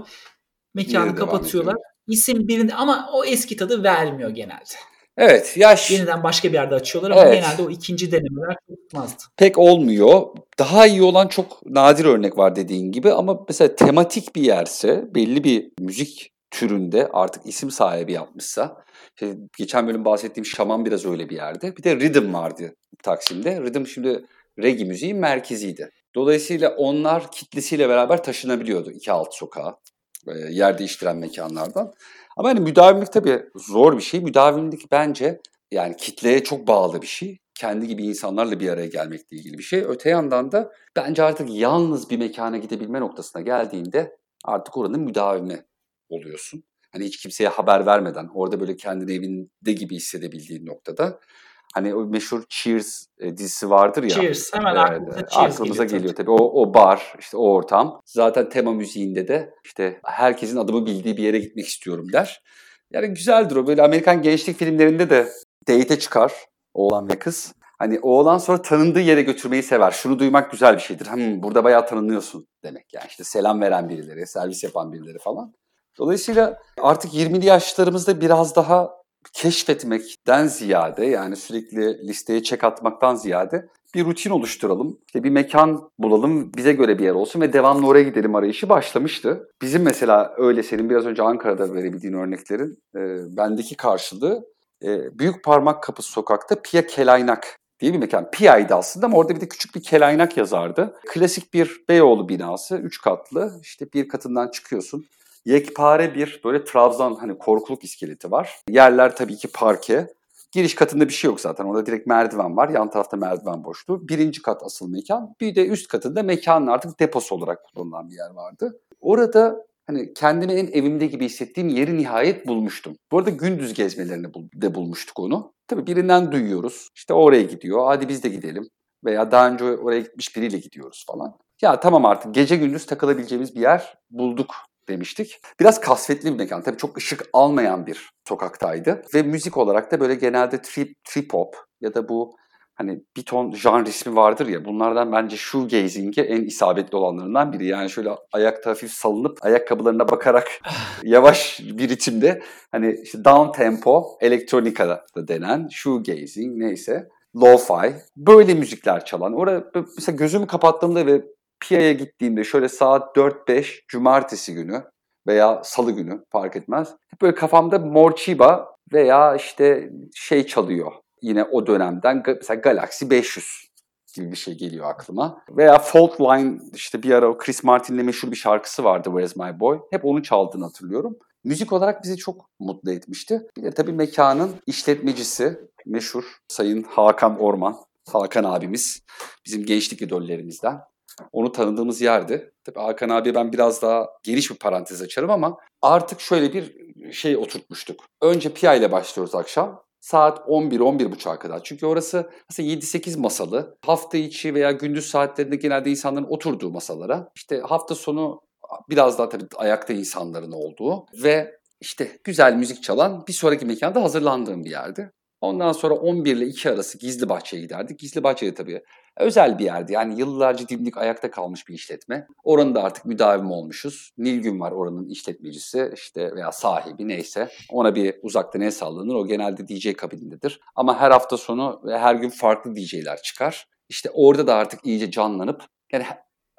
Mekanı Yine kapatıyorlar. İsim birinde ama o eski tadı vermiyor genelde. Evet yaş. Yeniden başka bir yerde açıyorlar ama evet. genelde o ikinci denemeler tutmazdı. Pek olmuyor. Daha iyi olan çok nadir örnek var dediğin gibi ama mesela tematik bir yerse belli bir müzik türünde artık isim sahibi yapmışsa işte geçen bölüm bahsettiğim Şaman biraz öyle bir yerde. Bir de Rhythm vardı Taksim'de. Rhythm şimdi reggae müziğin merkeziydi. Dolayısıyla onlar kitlesiyle beraber taşınabiliyordu iki alt sokağa, yer değiştiren mekanlardan. Ama hani müdavimlik tabii zor bir şey. Müdavimlik bence yani kitleye çok bağlı bir şey. Kendi gibi insanlarla bir araya gelmekle ilgili bir şey. Öte yandan da bence artık yalnız bir mekana gidebilme noktasına geldiğinde artık oranın müdavimi oluyorsun. Hani hiç kimseye haber vermeden orada böyle kendini evinde gibi hissedebildiğin noktada. Hani o meşhur Cheers e, dizisi vardır ya. Cheers hemen aklımıza, e, Cheers aklımıza geliyor, geliyor tabii. O, o bar, işte o ortam. Zaten tema müziğinde de işte herkesin adımı bildiği bir yere gitmek istiyorum der. Yani güzeldir o. Böyle Amerikan gençlik filmlerinde de date'e çıkar oğlan ve kız. Hani oğlan sonra tanındığı yere götürmeyi sever. Şunu duymak güzel bir şeydir. Hmm, burada bayağı tanınıyorsun demek. Yani işte selam veren birileri, servis yapan birileri falan. Dolayısıyla artık 20'li yaşlarımızda biraz daha keşfetmekten ziyade yani sürekli listeye çek atmaktan ziyade bir rutin oluşturalım. İşte bir mekan bulalım, bize göre bir yer olsun ve devamlı oraya gidelim arayışı başlamıştı. Bizim mesela öyle senin biraz önce Ankara'da verebildiğin örneklerin e, bendeki karşılığı e, Büyük Parmak Kapısı sokakta Pia Kelaynak diye bir mekan. Pia'ydı aslında ama orada bir de küçük bir kelaynak yazardı. Klasik bir Beyoğlu binası, üç katlı. İşte bir katından çıkıyorsun yekpare bir böyle Trabzon hani korkuluk iskeleti var. Yerler tabii ki parke. Giriş katında bir şey yok zaten. Orada direkt merdiven var. Yan tarafta merdiven boşluğu. Birinci kat asıl mekan. Bir de üst katında mekanın artık deposu olarak kullanılan bir yer vardı. Orada hani kendimi en evimde gibi hissettiğim yeri nihayet bulmuştum. Bu arada gündüz gezmelerini de bulmuştuk onu. Tabii birinden duyuyoruz. İşte oraya gidiyor. Hadi biz de gidelim. Veya daha önce oraya gitmiş biriyle gidiyoruz falan. Ya tamam artık gece gündüz takılabileceğimiz bir yer bulduk demiştik. Biraz kasvetli bir mekan. Tabii çok ışık almayan bir sokaktaydı. Ve müzik olarak da böyle genelde trip, trip hop ya da bu hani bir ton jan ismi vardır ya bunlardan bence shoegazing'e en isabetli olanlarından biri. Yani şöyle ayakta hafif salınıp ayakkabılarına bakarak yavaş bir ritimde hani işte down tempo elektronika da denen shoegazing neyse lo-fi böyle müzikler çalan. Orada mesela gözümü kapattığımda ve Pia'ya gittiğimde şöyle saat 4-5 cumartesi günü veya salı günü fark etmez. Hep böyle kafamda Morchiba veya işte şey çalıyor yine o dönemden mesela Galaxy 500 gibi bir şey geliyor aklıma. Veya Fault Line işte bir ara o Chris Martin'le meşhur bir şarkısı vardı Where's My Boy. Hep onu çaldığını hatırlıyorum. Müzik olarak bizi çok mutlu etmişti. Bir de tabii mekanın işletmecisi meşhur Sayın Hakan Orman. Hakan abimiz bizim gençlik idollerimizden. Onu tanıdığımız yerdi. Tabii Hakan abi ben biraz daha geniş bir parantez açarım ama artık şöyle bir şey oturtmuştuk. Önce Pia ile başlıyoruz akşam. Saat 11-11.30'a kadar. Çünkü orası mesela 7-8 masalı. Hafta içi veya gündüz saatlerinde genelde insanların oturduğu masalara. İşte hafta sonu biraz daha tabii ayakta insanların olduğu ve işte güzel müzik çalan bir sonraki mekanda hazırlandığım bir yerdi. Ondan sonra 11 ile 2 arası Gizli Bahçe'ye giderdik. Gizli Bahçe'de tabii özel bir yerdi. Yani yıllarca dimdik ayakta kalmış bir işletme. Oranın da artık müdavim olmuşuz. Nilgün var oranın işletmecisi işte veya sahibi neyse. Ona bir uzaktan el sallanır. O genelde DJ kabinindedir. Ama her hafta sonu ve her gün farklı DJ'ler çıkar. İşte orada da artık iyice canlanıp yani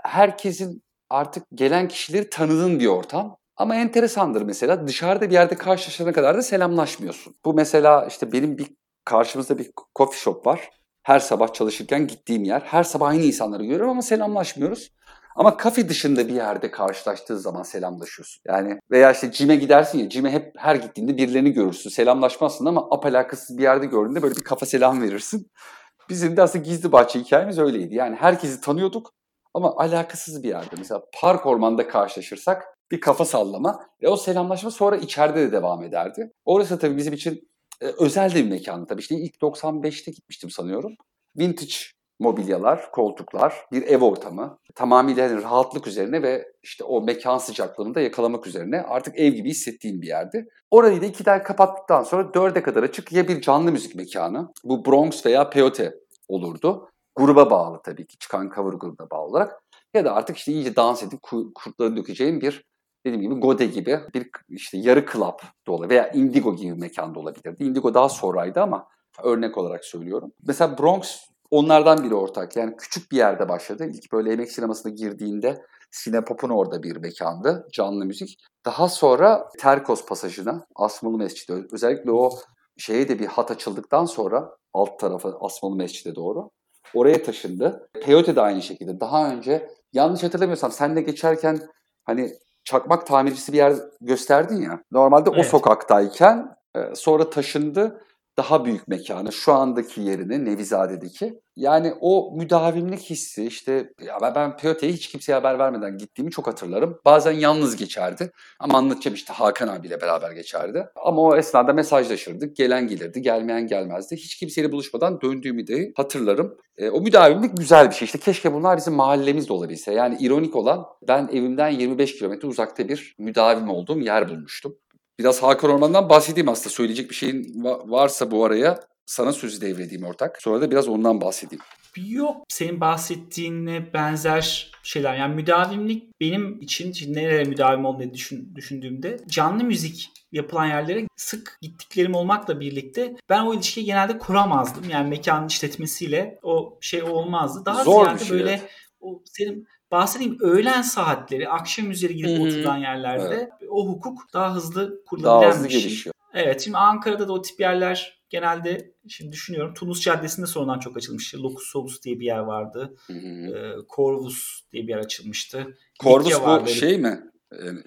herkesin artık gelen kişileri tanıdığın bir ortam. Ama enteresandır mesela dışarıda bir yerde karşılaşana kadar da selamlaşmıyorsun. Bu mesela işte benim bir karşımızda bir coffee shop var. Her sabah çalışırken gittiğim yer. Her sabah aynı insanları görüyorum ama selamlaşmıyoruz. Ama kafe dışında bir yerde karşılaştığı zaman selamlaşıyorsun. Yani veya işte cime gidersin ya, cime hep her gittiğinde birilerini görürsün. Selamlaşmazsın ama apalakasız bir yerde gördüğünde böyle bir kafa selam verirsin. Bizim de aslında gizli bahçe hikayemiz öyleydi. Yani herkesi tanıyorduk ama alakasız bir yerde. Mesela park ormanda karşılaşırsak bir kafa sallama ve o selamlaşma sonra içeride de devam ederdi. Orası tabii bizim için e, özel de bir mekandı tabii. İşte ilk 95'te gitmiştim sanıyorum. Vintage mobilyalar, koltuklar, bir ev ortamı. Tamamıyla hani rahatlık üzerine ve işte o mekan sıcaklığını da yakalamak üzerine artık ev gibi hissettiğim bir yerdi. Orayı da ikiden kapattıktan sonra dörde kadar açık ya bir canlı müzik mekanı. Bu Bronx veya Peyote olurdu. Gruba bağlı tabii ki çıkan cover grubuna bağlı olarak. Ya da artık işte iyice dans edip kurtları dökeceğim bir dediğim gibi Gode gibi bir işte yarı club da olabilir veya Indigo gibi bir mekanda olabilirdi. Indigo daha sonraydı ama örnek olarak söylüyorum. Mesela Bronx onlardan biri ortak. Yani küçük bir yerde başladı. İlk böyle emek sinemasına girdiğinde Sinepop'un orada bir mekandı. Canlı müzik. Daha sonra Terkos pasajına, Asmalı Mescid'e özellikle o şeye de bir hat açıldıktan sonra alt tarafı Asmalı Mescid'e doğru. Oraya taşındı. Peyote de aynı şekilde. Daha önce yanlış hatırlamıyorsam senle geçerken hani çakmak tamircisi bir yer gösterdin ya. Normalde evet. o sokaktayken e, sonra taşındı daha büyük mekanı, şu andaki yerini Nevizade'deki. Yani o müdavimlik hissi işte ya ben, ben Piyote'ye hiç kimseye haber vermeden gittiğimi çok hatırlarım. Bazen yalnız geçerdi ama anlatacağım işte Hakan abiyle beraber geçerdi. Ama o esnada mesajlaşırdık. Gelen gelirdi, gelmeyen gelmezdi. Hiç kimseyle buluşmadan döndüğümü de hatırlarım. E, o müdavimlik güzel bir şey. İşte keşke bunlar bizim mahallemizde olabilse. Yani ironik olan ben evimden 25 kilometre uzakta bir müdavim olduğum yer bulmuştum. Biraz Hakan Orman'dan bahsedeyim aslında. Söyleyecek bir şeyin varsa bu araya sana sözü devredeyim ortak. Sonra da biraz ondan bahsedeyim. Yok senin bahsettiğinle benzer şeyler. Yani müdavimlik benim için nereye müdavim olduğunu düşün, düşündüğümde canlı müzik yapılan yerlere sık gittiklerim olmakla birlikte ben o ilişkiyi genelde kuramazdım. Yani mekanın işletmesiyle o şey olmazdı. Daha Zor ziyade şey böyle evet. o senin bahsedeyim öğlen saatleri, akşam üzeri gidip hmm. oturulan yerlerde evet. o hukuk daha hızlı daha hızlı bir şey. Gelişiyor. Evet şimdi Ankara'da da o tip yerler genelde şimdi düşünüyorum Tunus Caddesi'nde sonradan çok açılmıştı. Locus Solus diye bir yer vardı. Hmm. Ee, Corvus diye bir yer açılmıştı. Corvus bu vardı. şey mi?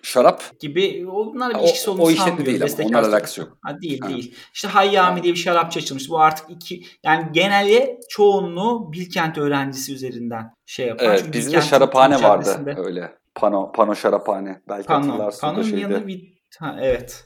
Şarap gibi onlar bir ilişkisi olduğunu o, o sanmıyorum. değil ama onlar alakası yok. Ha, değil ha. değil. İşte Hayyami diye bir şarapçı açılmış. Bu artık iki yani genelde çoğunluğu Bilkent öğrencisi üzerinden şey yapar. Evet Çünkü bizde şaraphane vardı öyle. Pano, pano şaraphane. Belki pano, hatırlarsın şeyde. yanında bir, ha, evet.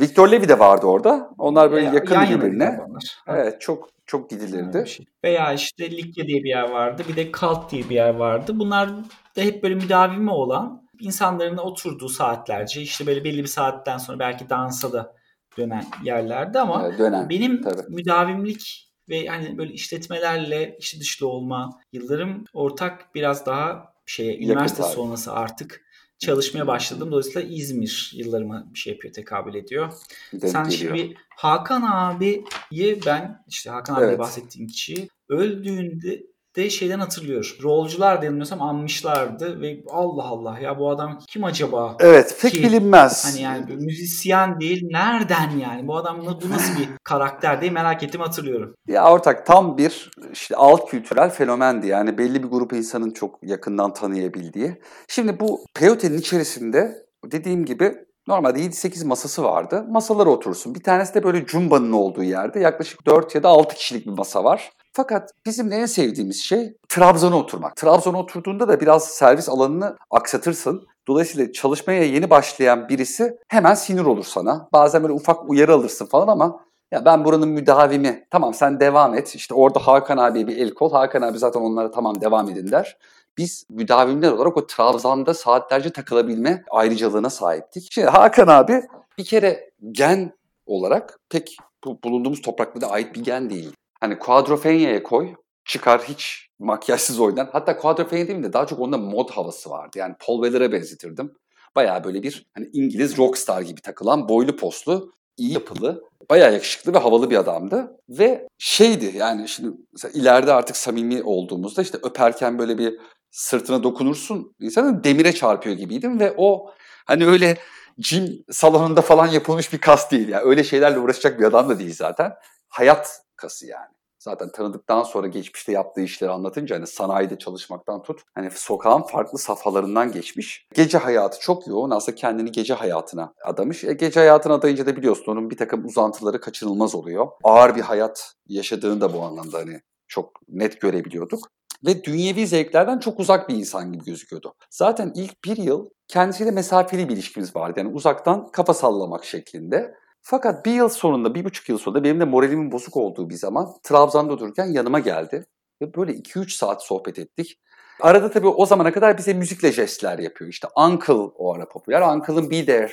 Victor Levi de vardı orada. Onlar böyle ya, yakın birbirine. Evet çok çok gidilirdi. Şey. Veya işte Likya diye bir yer vardı. Bir de Kalt diye bir yer vardı. Bunlar da hep böyle müdavimi olan insanların oturduğu saatlerce işte böyle belli bir saatten sonra belki dansa da dönen yerlerde ama evet, dönen, benim tabii. müdavimlik ve hani böyle işletmelerle içi dışlı olma yıllarım ortak biraz daha şeye üniversite tabii. sonrası artık çalışmaya başladım. Dolayısıyla İzmir yıllarıma bir şey yapıyor, tekabül ediyor. Denk Sen geliyor. şimdi Hakan abiyi ben işte Hakan abi Evet. bahsettiğim kişi öldüğünde de şeyden hatırlıyor. Rolcular yanılmıyorsam anmışlardı ve Allah Allah ya bu adam kim acaba? Evet pek Ki, bilinmez. Hani yani müzisyen değil nereden yani bu adam bu nasıl bir karakter diye merak ettim hatırlıyorum. Ya ortak tam bir işte alt kültürel fenomendi. Yani belli bir grup insanın çok yakından tanıyabildiği. Şimdi bu peyotenin içerisinde dediğim gibi normalde 7-8 masası vardı. Masalara oturursun. Bir tanesi de böyle cumbanın olduğu yerde yaklaşık 4 ya da 6 kişilik bir masa var. Fakat bizim en sevdiğimiz şey Trabzon'a oturmak. Trabzon'a oturduğunda da biraz servis alanını aksatırsın. Dolayısıyla çalışmaya yeni başlayan birisi hemen sinir olur sana. Bazen böyle ufak uyarı alırsın falan ama ya ben buranın müdavimi. Tamam sen devam et. İşte orada Hakan abiye bir el kol. Hakan abi zaten onlara tamam devam edin der. Biz müdavimler olarak o Trabzon'da saatlerce takılabilme ayrıcalığına sahiptik. Şimdi Hakan abi bir kere gen olarak pek bu bulunduğumuz topraklara ait bir gen değil. Hani Quadrophenia'ya koy, çıkar hiç makyajsız oynar. Hatta Quadrophenia değil de daha çok onda mod havası vardı. Yani Paul Weller'a benzetirdim. Bayağı böyle bir hani İngiliz rockstar gibi takılan boylu poslu, iyi yapılı, bayağı yakışıklı ve havalı bir adamdı. Ve şeydi yani şimdi ileride artık samimi olduğumuzda işte öperken böyle bir sırtına dokunursun. İnsanın demire çarpıyor gibiydim ve o hani öyle gym salonunda falan yapılmış bir kas değil. Yani öyle şeylerle uğraşacak bir adam da değil zaten. Hayat kası yani. Zaten tanıdıktan sonra geçmişte yaptığı işleri anlatınca hani sanayide çalışmaktan tut hani sokağın farklı safhalarından geçmiş. Gece hayatı çok yoğun. Aslında kendini gece hayatına adamış. E, gece hayatına adayınca da biliyorsun onun bir takım uzantıları kaçınılmaz oluyor. Ağır bir hayat yaşadığını da bu anlamda hani çok net görebiliyorduk. Ve dünyevi zevklerden çok uzak bir insan gibi gözüküyordu. Zaten ilk bir yıl kendisiyle mesafeli bir ilişkimiz vardı. Yani uzaktan kafa sallamak şeklinde. Fakat bir yıl sonunda, bir buçuk yıl sonunda benim de moralimin bozuk olduğu bir zaman Trabzon'da dururken yanıma geldi. Ve böyle 2-3 saat sohbet ettik. Arada tabii o zamana kadar bize müzikle jestler yapıyor. İşte Uncle o ara popüler. Uncle'ın Be There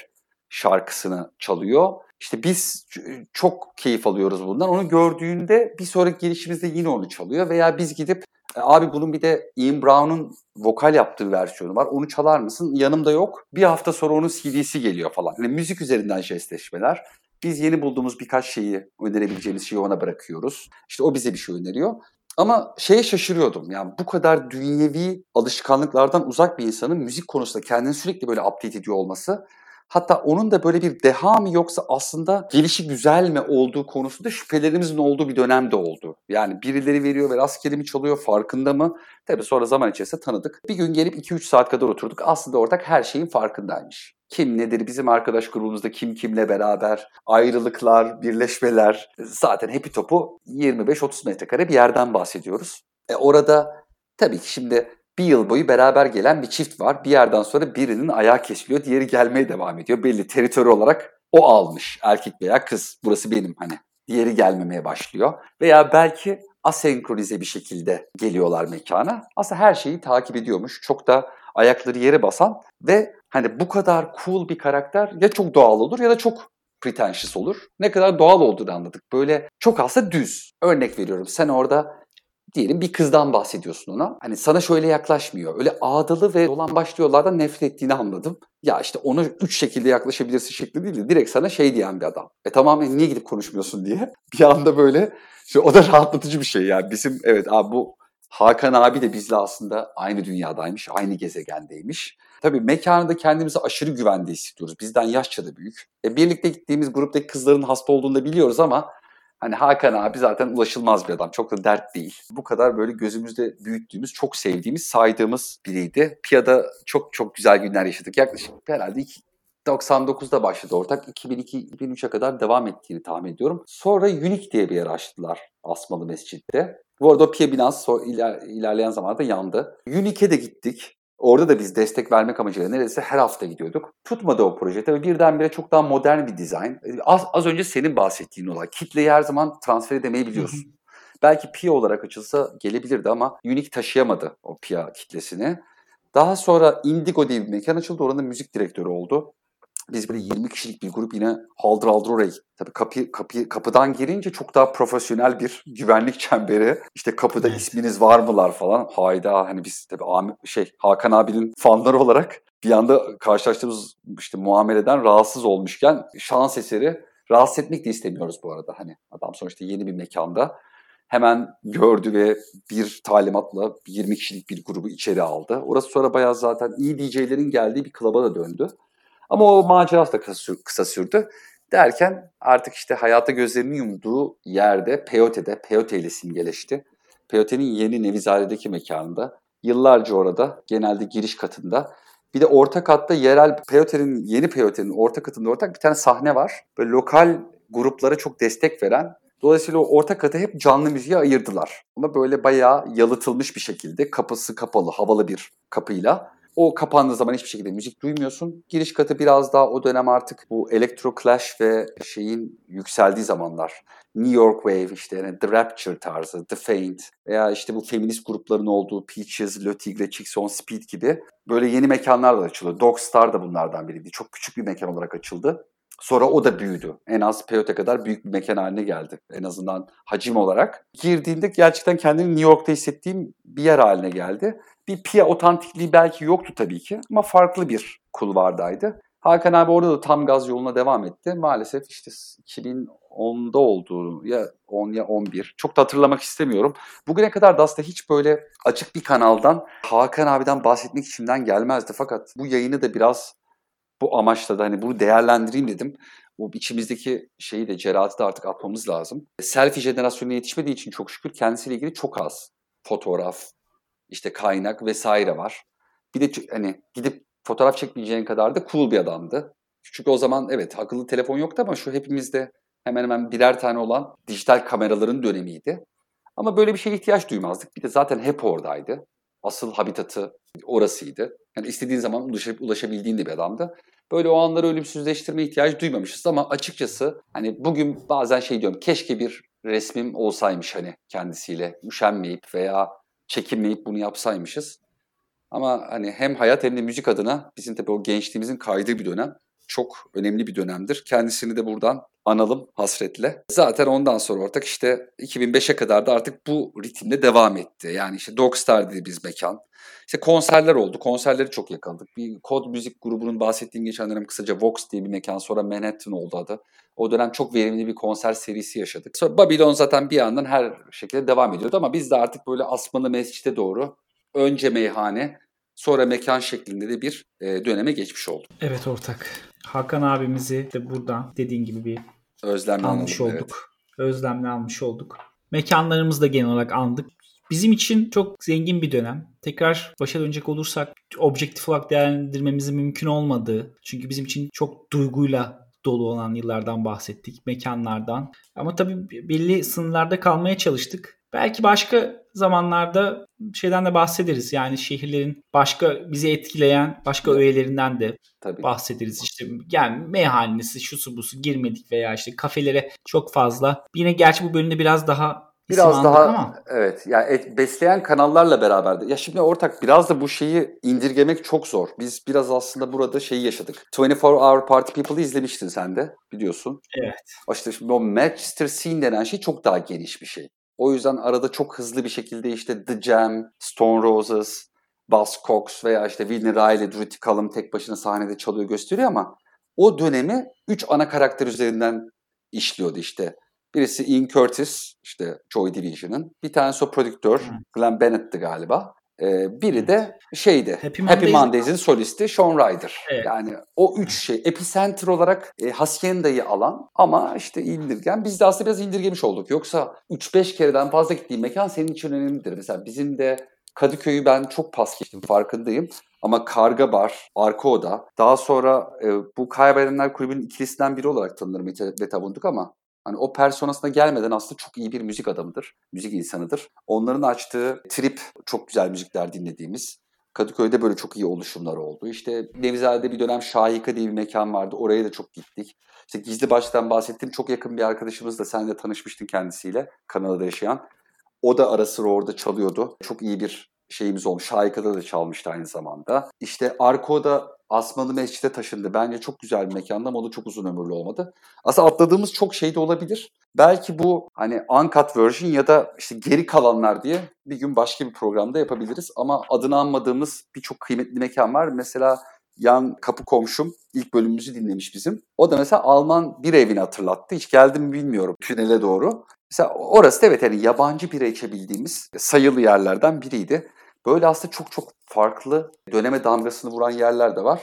şarkısını çalıyor. İşte biz çok keyif alıyoruz bundan. Onu gördüğünde bir sonraki gelişimizde yine onu çalıyor. Veya biz gidip abi bunun bir de Ian Brown'un vokal yaptığı versiyonu var. Onu çalar mısın? Yanımda yok. Bir hafta sonra onun CD'si geliyor falan. Yani müzik üzerinden jestleşmeler. Biz yeni bulduğumuz birkaç şeyi, önerebileceğimiz şeyi ona bırakıyoruz. İşte o bize bir şey öneriyor. Ama şeye şaşırıyordum. Yani bu kadar dünyevi alışkanlıklardan uzak bir insanın müzik konusunda kendini sürekli böyle update ediyor olması Hatta onun da böyle bir deha mı yoksa aslında gelişi güzel mi olduğu konusunda şüphelerimizin olduğu bir dönemde oldu. Yani birileri veriyor ve rastgele mi çalıyor farkında mı? Tabii sonra zaman içerisinde tanıdık. Bir gün gelip 2-3 saat kadar oturduk. Aslında ortak her şeyin farkındaymış. Kim nedir, bizim arkadaş grubumuzda kim kimle beraber, ayrılıklar, birleşmeler. Zaten Happy Top'u 25-30 metrekare bir yerden bahsediyoruz. E orada tabii ki şimdi bir yıl boyu beraber gelen bir çift var. Bir yerden sonra birinin ayağı kesiliyor, diğeri gelmeye devam ediyor. Belli teritörü olarak o almış erkek veya kız. Burası benim hani. Diğeri gelmemeye başlıyor. Veya belki asenkronize bir şekilde geliyorlar mekana. Aslında her şeyi takip ediyormuş. Çok da ayakları yere basan ve hani bu kadar cool bir karakter ya çok doğal olur ya da çok pretentious olur. Ne kadar doğal olduğunu anladık. Böyle çok aslında düz. Örnek veriyorum sen orada diyelim bir kızdan bahsediyorsun ona. Hani sana şöyle yaklaşmıyor. Öyle ağdalı ve dolan başlıyorlardan nefret ettiğini anladım. Ya işte ona üç şekilde yaklaşabilirsin şekli değil de direkt sana şey diyen bir adam. E tamam niye gidip konuşmuyorsun diye. Bir anda böyle işte o da rahatlatıcı bir şey yani. Bizim evet abi bu Hakan abi de bizle aslında aynı dünyadaymış, aynı gezegendeymiş. Tabii mekanında kendimizi aşırı güvende hissediyoruz. Bizden yaşça da büyük. E, birlikte gittiğimiz gruptaki kızların hasta olduğunu da biliyoruz ama Hani Hakan abi zaten ulaşılmaz bir adam. Çok da dert değil. Bu kadar böyle gözümüzde büyüttüğümüz, çok sevdiğimiz, saydığımız biriydi. Piyada çok çok güzel günler yaşadık. Yaklaşık herhalde iki, 99'da başladı ortak. 2002-2003'e kadar devam ettiğini tahmin ediyorum. Sonra Unique diye bir yer açtılar Asmalı Mescid'de. Bu arada o Pia binası iler, ilerleyen zamanlarda yandı. Unique'e de gittik. Orada da biz destek vermek amacıyla neredeyse her hafta gidiyorduk. Tutmadı o proje. Tabii birdenbire çok daha modern bir dizayn. Az, az önce senin bahsettiğin olay. Kitleyi her zaman transfer edemeyi biliyorsun. Belki PIA olarak açılsa gelebilirdi ama Unique taşıyamadı o PIA kitlesini. Daha sonra Indigo diye bir mekan açıldı. Oranın müzik direktörü oldu. Biz böyle 20 kişilik bir grup yine haldır haldır oraya gittik. Tabii kapı, kapı, kapıdan girince çok daha profesyonel bir güvenlik çemberi. İşte kapıda Evet. isminiz var mılar falan. Hayda hani biz tabii Ahmet, şey Hakan abinin fanları olarak bir anda karşılaştığımız işte muameleden rahatsız olmuşken şans eseri rahatsız etmek de istemiyoruz bu arada. Hani adam sonuçta yeni bir mekanda hemen gördü ve bir talimatla 20 kişilik bir grubu içeri aldı. Orası sonra bayağı zaten iyi DJ'lerin geldiği bir klaba da döndü. Ama o macerası da kısa, kısa sürdü. Derken artık işte hayata gözlerini yumduğu yerde Peyote'de, Peyote ile simgeleşti. Peyote'nin yeni Nevizade'deki mekanında. Yıllarca orada, genelde giriş katında. Bir de orta katta yerel Peyote'nin, yeni Peyote'nin orta katında ortak bir tane sahne var. Böyle lokal gruplara çok destek veren Dolayısıyla o orta katı hep canlı müziğe ayırdılar. Ama böyle bayağı yalıtılmış bir şekilde kapısı kapalı, havalı bir kapıyla. O kapandığı zaman hiçbir şekilde müzik duymuyorsun. Giriş katı biraz daha o dönem artık bu Electro Clash ve şeyin yükseldiği zamanlar. New York Wave işte yani The Rapture tarzı, The Faint veya işte bu feminist grupların olduğu Peaches, Le Tigre, Chicks on Speed gibi böyle yeni mekanlar da açıldı. Dog Star da bunlardan biriydi. Çok küçük bir mekan olarak açıldı. Sonra o da büyüdü. En az Peyote kadar büyük bir mekan haline geldi. En azından hacim olarak. Girdiğinde gerçekten kendini New York'ta hissettiğim bir yer haline geldi. Bir Pia otantikliği belki yoktu tabii ki ama farklı bir kulvardaydı. Hakan abi orada da tam gaz yoluna devam etti. Maalesef işte 2010'da olduğu ya 10 ya 11 çok da hatırlamak istemiyorum. Bugüne kadar da aslında hiç böyle açık bir kanaldan Hakan abiden bahsetmek içimden gelmezdi. Fakat bu yayını da biraz bu amaçla da hani bunu değerlendireyim dedim. Bu içimizdeki şeyi de cerahatı da artık atmamız lazım. Selfie jenerasyonuna yetişmediği için çok şükür kendisiyle ilgili çok az fotoğraf, işte kaynak vesaire var. Bir de hani gidip fotoğraf çekmeyeceğin kadar da cool bir adamdı. Çünkü o zaman evet akıllı telefon yoktu ama şu hepimizde hemen hemen birer tane olan dijital kameraların dönemiydi. Ama böyle bir şeye ihtiyaç duymazdık. Bir de zaten hep oradaydı. Asıl habitatı orasıydı. Yani istediğin zaman ulaşab- ulaşabildiğin de bir adamdı. Böyle o anları ölümsüzleştirme ihtiyacı duymamışız ama açıkçası hani bugün bazen şey diyorum keşke bir resmim olsaymış hani kendisiyle üşenmeyip veya çekinmeyip bunu yapsaymışız. Ama hani hem hayat hem de müzik adına bizim tabii o gençliğimizin kaydığı bir dönem çok önemli bir dönemdir. Kendisini de buradan analım hasretle. Zaten ondan sonra ortak işte 2005'e kadar da artık bu ritimde devam etti. Yani işte Dogstar dediğimiz mekan. İşte konserler oldu. Konserleri çok yakaladık. Bir kod müzik grubunun bahsettiğim geçen dönem kısaca Vox diye bir mekan sonra Manhattan oldu adı. O dönem çok verimli bir konser serisi yaşadık. Sonra Babylon zaten bir yandan her şekilde devam ediyordu ama biz de artık böyle Asmalı Mescid'e doğru önce meyhane sonra mekan şeklinde de bir e, döneme geçmiş olduk. Evet ortak. Hakan abimizi de buradan dediğin gibi bir Özlemle almış olduk. Özlemle almış olduk. Mekanlarımızı da genel olarak andık. Bizim için çok zengin bir dönem. Tekrar başa dönecek olursak objektif olarak değerlendirmemizin mümkün olmadığı. Çünkü bizim için çok duyguyla dolu olan yıllardan bahsettik. Mekanlardan. Ama tabii belli sınırlarda kalmaya çalıştık. Belki başka zamanlarda şeyden de bahsederiz. Yani şehirlerin başka bizi etkileyen başka Evet. öğelerinden de Tabii. bahsederiz. İşte yani meyhanesi, şusu busu girmedik veya işte kafelere çok fazla. Yine gerçi bu bölümde biraz daha Biraz daha ama evet yani et, besleyen kanallarla beraber de. Ya şimdi ortak biraz da bu şeyi indirgemek çok zor. Biz biraz aslında burada şeyi yaşadık. 24 Hour Party People'ı izlemiştin sen de biliyorsun. Evet. İşte şimdi o Manchester Scene denen şey çok daha geniş bir şey. O yüzden arada çok hızlı bir şekilde işte The Jam, Stone Roses, Buzzcocks veya işte Whitney Riley, Drew Callum tek başına sahnede çalıyor gösteriyor ama o dönemi üç ana karakter üzerinden işliyordu işte. Birisi Ian Curtis, işte Joy Division'ın. Bir tanesi o prodüktör, Glenn Bennett'ti galiba. Ee, biri de şeydi, Happy Happy, Mondays- Mondays'in solisti Sean Ryder. Evet. Yani o üç şey, epicenter olarak e, Hacienda'yı alan ama işte indirgen. Biz de aslında biraz indirgemiş olduk. Yoksa 3-5 kereden fazla gittiğim mekan senin için önemlidir. Mesela bizim de Kadıköy'ü ben çok pas geçtim farkındayım. Ama Karga Bar, Arka Oda, daha sonra e, bu Kaybedenler Kulübü'nün ikilisinden biri olarak tanınır Mete ama hani o personasına gelmeden aslında çok iyi bir müzik adamıdır, müzik insanıdır. Onların açtığı trip çok güzel müzikler dinlediğimiz. Kadıköy'de böyle çok iyi oluşumlar oldu. İşte Nevizade'de bir dönem Şahika diye bir mekan vardı. Oraya da çok gittik. İşte Gizli Baş'tan bahsettiğim çok yakın bir arkadaşımız da sen de tanışmıştın kendisiyle Kanada'da yaşayan. O da ara sıra orada çalıyordu. Çok iyi bir şeyimiz olmuş. Şahika'da da çalmıştı aynı zamanda. İşte Arko'da Asmalı Mescid'e taşındı. Bence çok güzel bir mekandı ama o da çok uzun ömürlü olmadı. Aslında atladığımız çok şey de olabilir. Belki bu hani uncut version ya da işte geri kalanlar diye bir gün başka bir programda yapabiliriz. Ama adını anmadığımız birçok kıymetli mekan var. Mesela yan kapı komşum ilk bölümümüzü dinlemiş bizim. O da mesela Alman bir evini hatırlattı. Hiç geldim mi bilmiyorum tünele doğru. Mesela orası da evet yani yabancı bira içebildiğimiz sayılı yerlerden biriydi. Böyle aslında çok çok farklı döneme damgasını vuran yerler de var.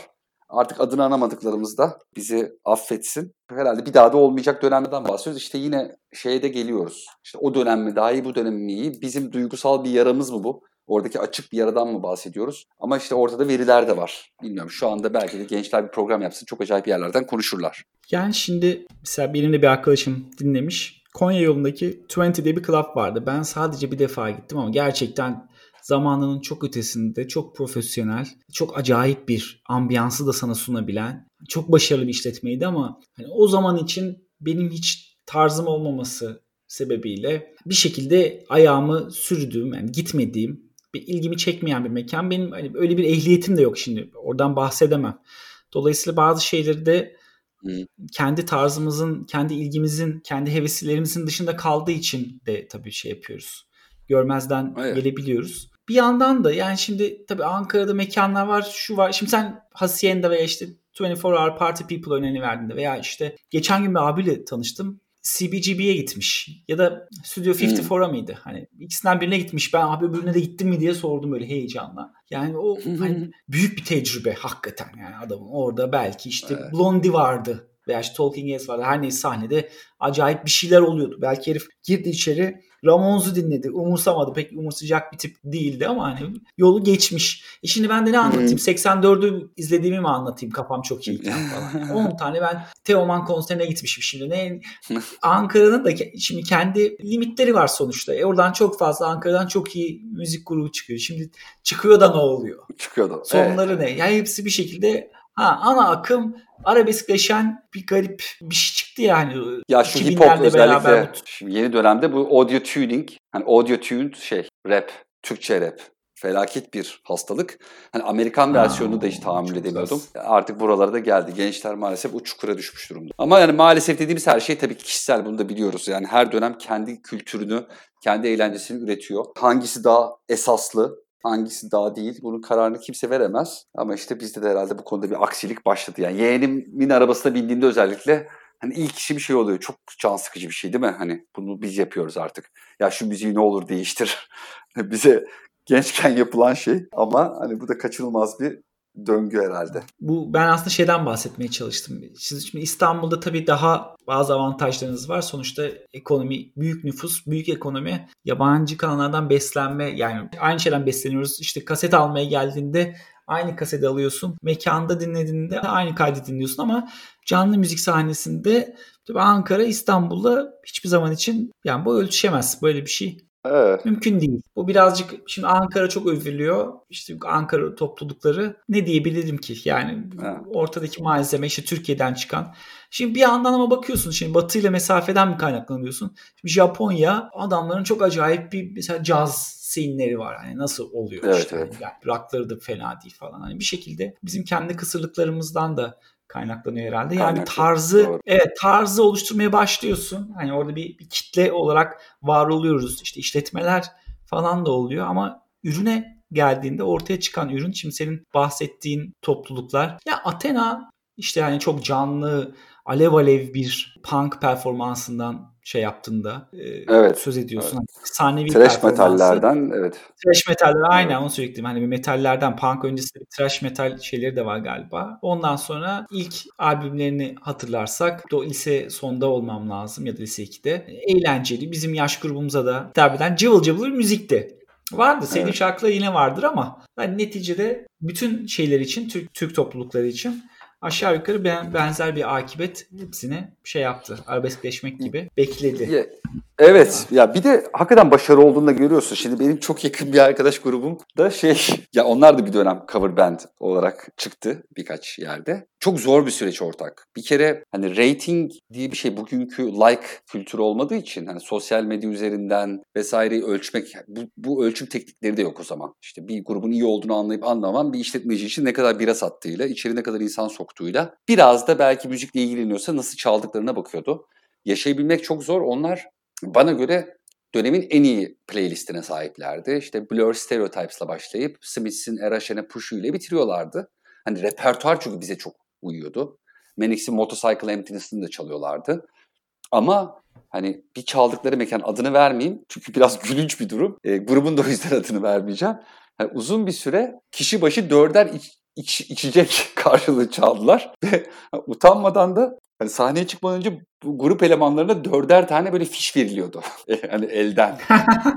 Artık adını anamadıklarımız da bizi affetsin. Herhalde bir daha da olmayacak dönemden bahsediyoruz. İşte yine şeye de geliyoruz. İşte o dönem mi daha iyi, bu dönem mi iyi? Bizim duygusal bir yaramız mı bu? Oradaki açık bir yaradan mı bahsediyoruz? Ama işte ortada veriler de var. Bilmiyorum şu anda belki de gençler bir program yapsın çok acayip yerlerden konuşurlar. Yani şimdi mesela benim de bir arkadaşım dinlemiş. Konya yolundaki 20 diye bir club vardı. Ben sadece bir defa gittim ama gerçekten zamanının çok ötesinde, çok profesyonel, çok acayip bir ambiyansı da sana sunabilen, çok başarılı bir işletmeydi ama hani o zaman için benim hiç tarzım olmaması sebebiyle bir şekilde ayağımı sürdüğüm, yani gitmediğim, bir ilgimi çekmeyen bir mekan. Benim hani öyle bir ehliyetim de yok şimdi. Oradan bahsedemem. Dolayısıyla bazı şeyleri de kendi tarzımızın, kendi ilgimizin, kendi heveslerimizin dışında kaldığı için de tabii şey yapıyoruz. Görmezden evet. gelebiliyoruz. Bir yandan da yani şimdi tabii Ankara'da mekanlar var, şu var. Şimdi sen Hacienda veya işte 24 Hour Party People örneğini verdiğinde veya işte geçen gün bir abiyle tanıştım. CBGB'ye gitmiş ya da Studio 54'a hmm. mıydı? Hani ikisinden birine gitmiş. Ben abi öbürüne de gittim mi diye sordum böyle heyecanla. Yani o hani büyük bir tecrübe hakikaten yani adamın orada belki işte evet. Blondie vardı veya işte Talking Heads vardı. Her neyse sahnede acayip bir şeyler oluyordu. Belki herif girdi içeri Ramones'u dinledi. Umursamadı. Pek umursayacak bir tip değildi ama hani yolu geçmiş. E şimdi ben de ne anlatayım? Hmm. 84'ü izlediğimi mi anlatayım? Kafam çok iyi falan. 10 tane ben Teoman konserine gitmişim şimdi. Ne Ankara'nın da şimdi kendi limitleri var sonuçta. E oradan çok fazla Ankara'dan çok iyi müzik grubu çıkıyor. Şimdi çıkıyor da ne oluyor? Çıkıyor da. Sonları evet. ne? Yani hepsi bir şekilde Ha, ana akım arabeskleşen bir garip bir şey çıktı yani. Ya şu hip hop özellikle şimdi yeni dönemde bu audio tuning, hani audio tuned şey rap, Türkçe rap felaket bir hastalık. Hani Amerikan versiyonunu da hiç tahammül edemiyordum. Az. Artık buralara da geldi. Gençler maalesef o çukura düşmüş durumda. Ama yani maalesef dediğimiz her şey tabii ki kişisel bunu da biliyoruz. Yani her dönem kendi kültürünü, kendi eğlencesini üretiyor. Hangisi daha esaslı, hangisi daha değil bunun kararını kimse veremez. Ama işte bizde de herhalde bu konuda bir aksilik başladı. Yani yeğenimin arabasına bindiğinde özellikle hani ilk işi bir şey oluyor. Çok can sıkıcı bir şey değil mi? Hani bunu biz yapıyoruz artık. Ya şu müziği ne olur değiştir. Bize gençken yapılan şey ama hani bu da kaçınılmaz bir döngü herhalde. Bu ben aslında şeyden bahsetmeye çalıştım. Şimdi İstanbul'da tabii daha bazı avantajlarınız var. Sonuçta ekonomi, büyük nüfus, büyük ekonomi, yabancı kanallardan beslenme yani aynı şeyden besleniyoruz. İşte kaset almaya geldiğinde aynı kaseti alıyorsun. Mekanda dinlediğinde aynı kaydı dinliyorsun ama canlı müzik sahnesinde tabii Ankara, İstanbul'da hiçbir zaman için yani bu ölçüşemez. Böyle bir şey Evet. Mümkün değil. Bu birazcık şimdi Ankara çok övülüyor. İşte Ankara toplulukları ne diyebilirim ki? Yani evet. ortadaki malzeme işte Türkiye'den çıkan. Şimdi bir yandan ama bakıyorsun şimdi Batı ile mesafeden mi kaynaklanıyorsun? Şimdi Japonya adamların çok acayip bir mesela caz scene'leri var. Hani nasıl oluyor evet, işte. Evet. Yani rockları da fena değil falan. Hani bir şekilde bizim kendi kısırlıklarımızdan da kaynaklanıyor herhalde. Yani Kaynaklı. tarzı Doğru. evet tarzı oluşturmaya başlıyorsun. Hani orada bir, bir kitle olarak var oluyoruz. İşte işletmeler falan da oluyor ama ürüne geldiğinde ortaya çıkan ürün şimdi senin bahsettiğin topluluklar ya Athena işte yani çok canlı alev alev bir punk performansından şey yaptığında e, evet, söz ediyorsun. Evet. Hani sahnevi trash metallerden evet. Trash metaller aynen evet. onu söyleyecektim. Hani bir metallerden punk öncesi bir trash metal şeyleri de var galiba. Ondan sonra ilk albümlerini hatırlarsak o lise sonda olmam lazım ya da lise 2'de. Eğlenceli bizim yaş grubumuza da hitap eden cıvıl cıvıl müzikti. Vardı. Sevdiğim evet. şarkılar yine vardır ama yani neticede bütün şeyler için, Türk, Türk toplulukları için aşağı yukarı benzer bir akibet hepsine şey yaptı. Arabeskleşmek gibi bekledi. Evet ya bir de hakikaten başarı olduğunu da görüyorsun. Şimdi benim çok yakın bir arkadaş grubum da şey ya onlar da bir dönem cover band olarak çıktı birkaç yerde. Çok zor bir süreç ortak. Bir kere hani rating diye bir şey bugünkü like kültürü olmadığı için hani sosyal medya üzerinden vesaireyi ölçmek bu, bu ölçüm teknikleri de yok o zaman. İşte bir grubun iyi olduğunu anlayıp anlamaman bir işletmeci için ne kadar bira sattığıyla, içeri ne kadar insan soktuğuyla biraz da belki müzikle ilgileniyorsa nasıl çaldıklarına bakıyordu. Yaşayabilmek çok zor. Onlar bana göre dönemin en iyi playlistine sahiplerdi. İşte Blur Stereotypes'la başlayıp Smiths'in Era Şene Pushu ile bitiriyorlardı. Hani repertuar çünkü bize çok uyuyordu. Manix'in Motorcycle Emptiness'ını da çalıyorlardı. Ama hani bir çaldıkları mekan adını vermeyeyim çünkü biraz gülünç bir durum. E, grubun da o yüzden adını vermeyeceğim. Yani uzun bir süre kişi başı dörder iç, iç, içecek karşılığı çaldılar ve utanmadan da hani sahneye çıkmadan önce grup elemanlarına dörder tane böyle fiş veriliyordu. hani elden.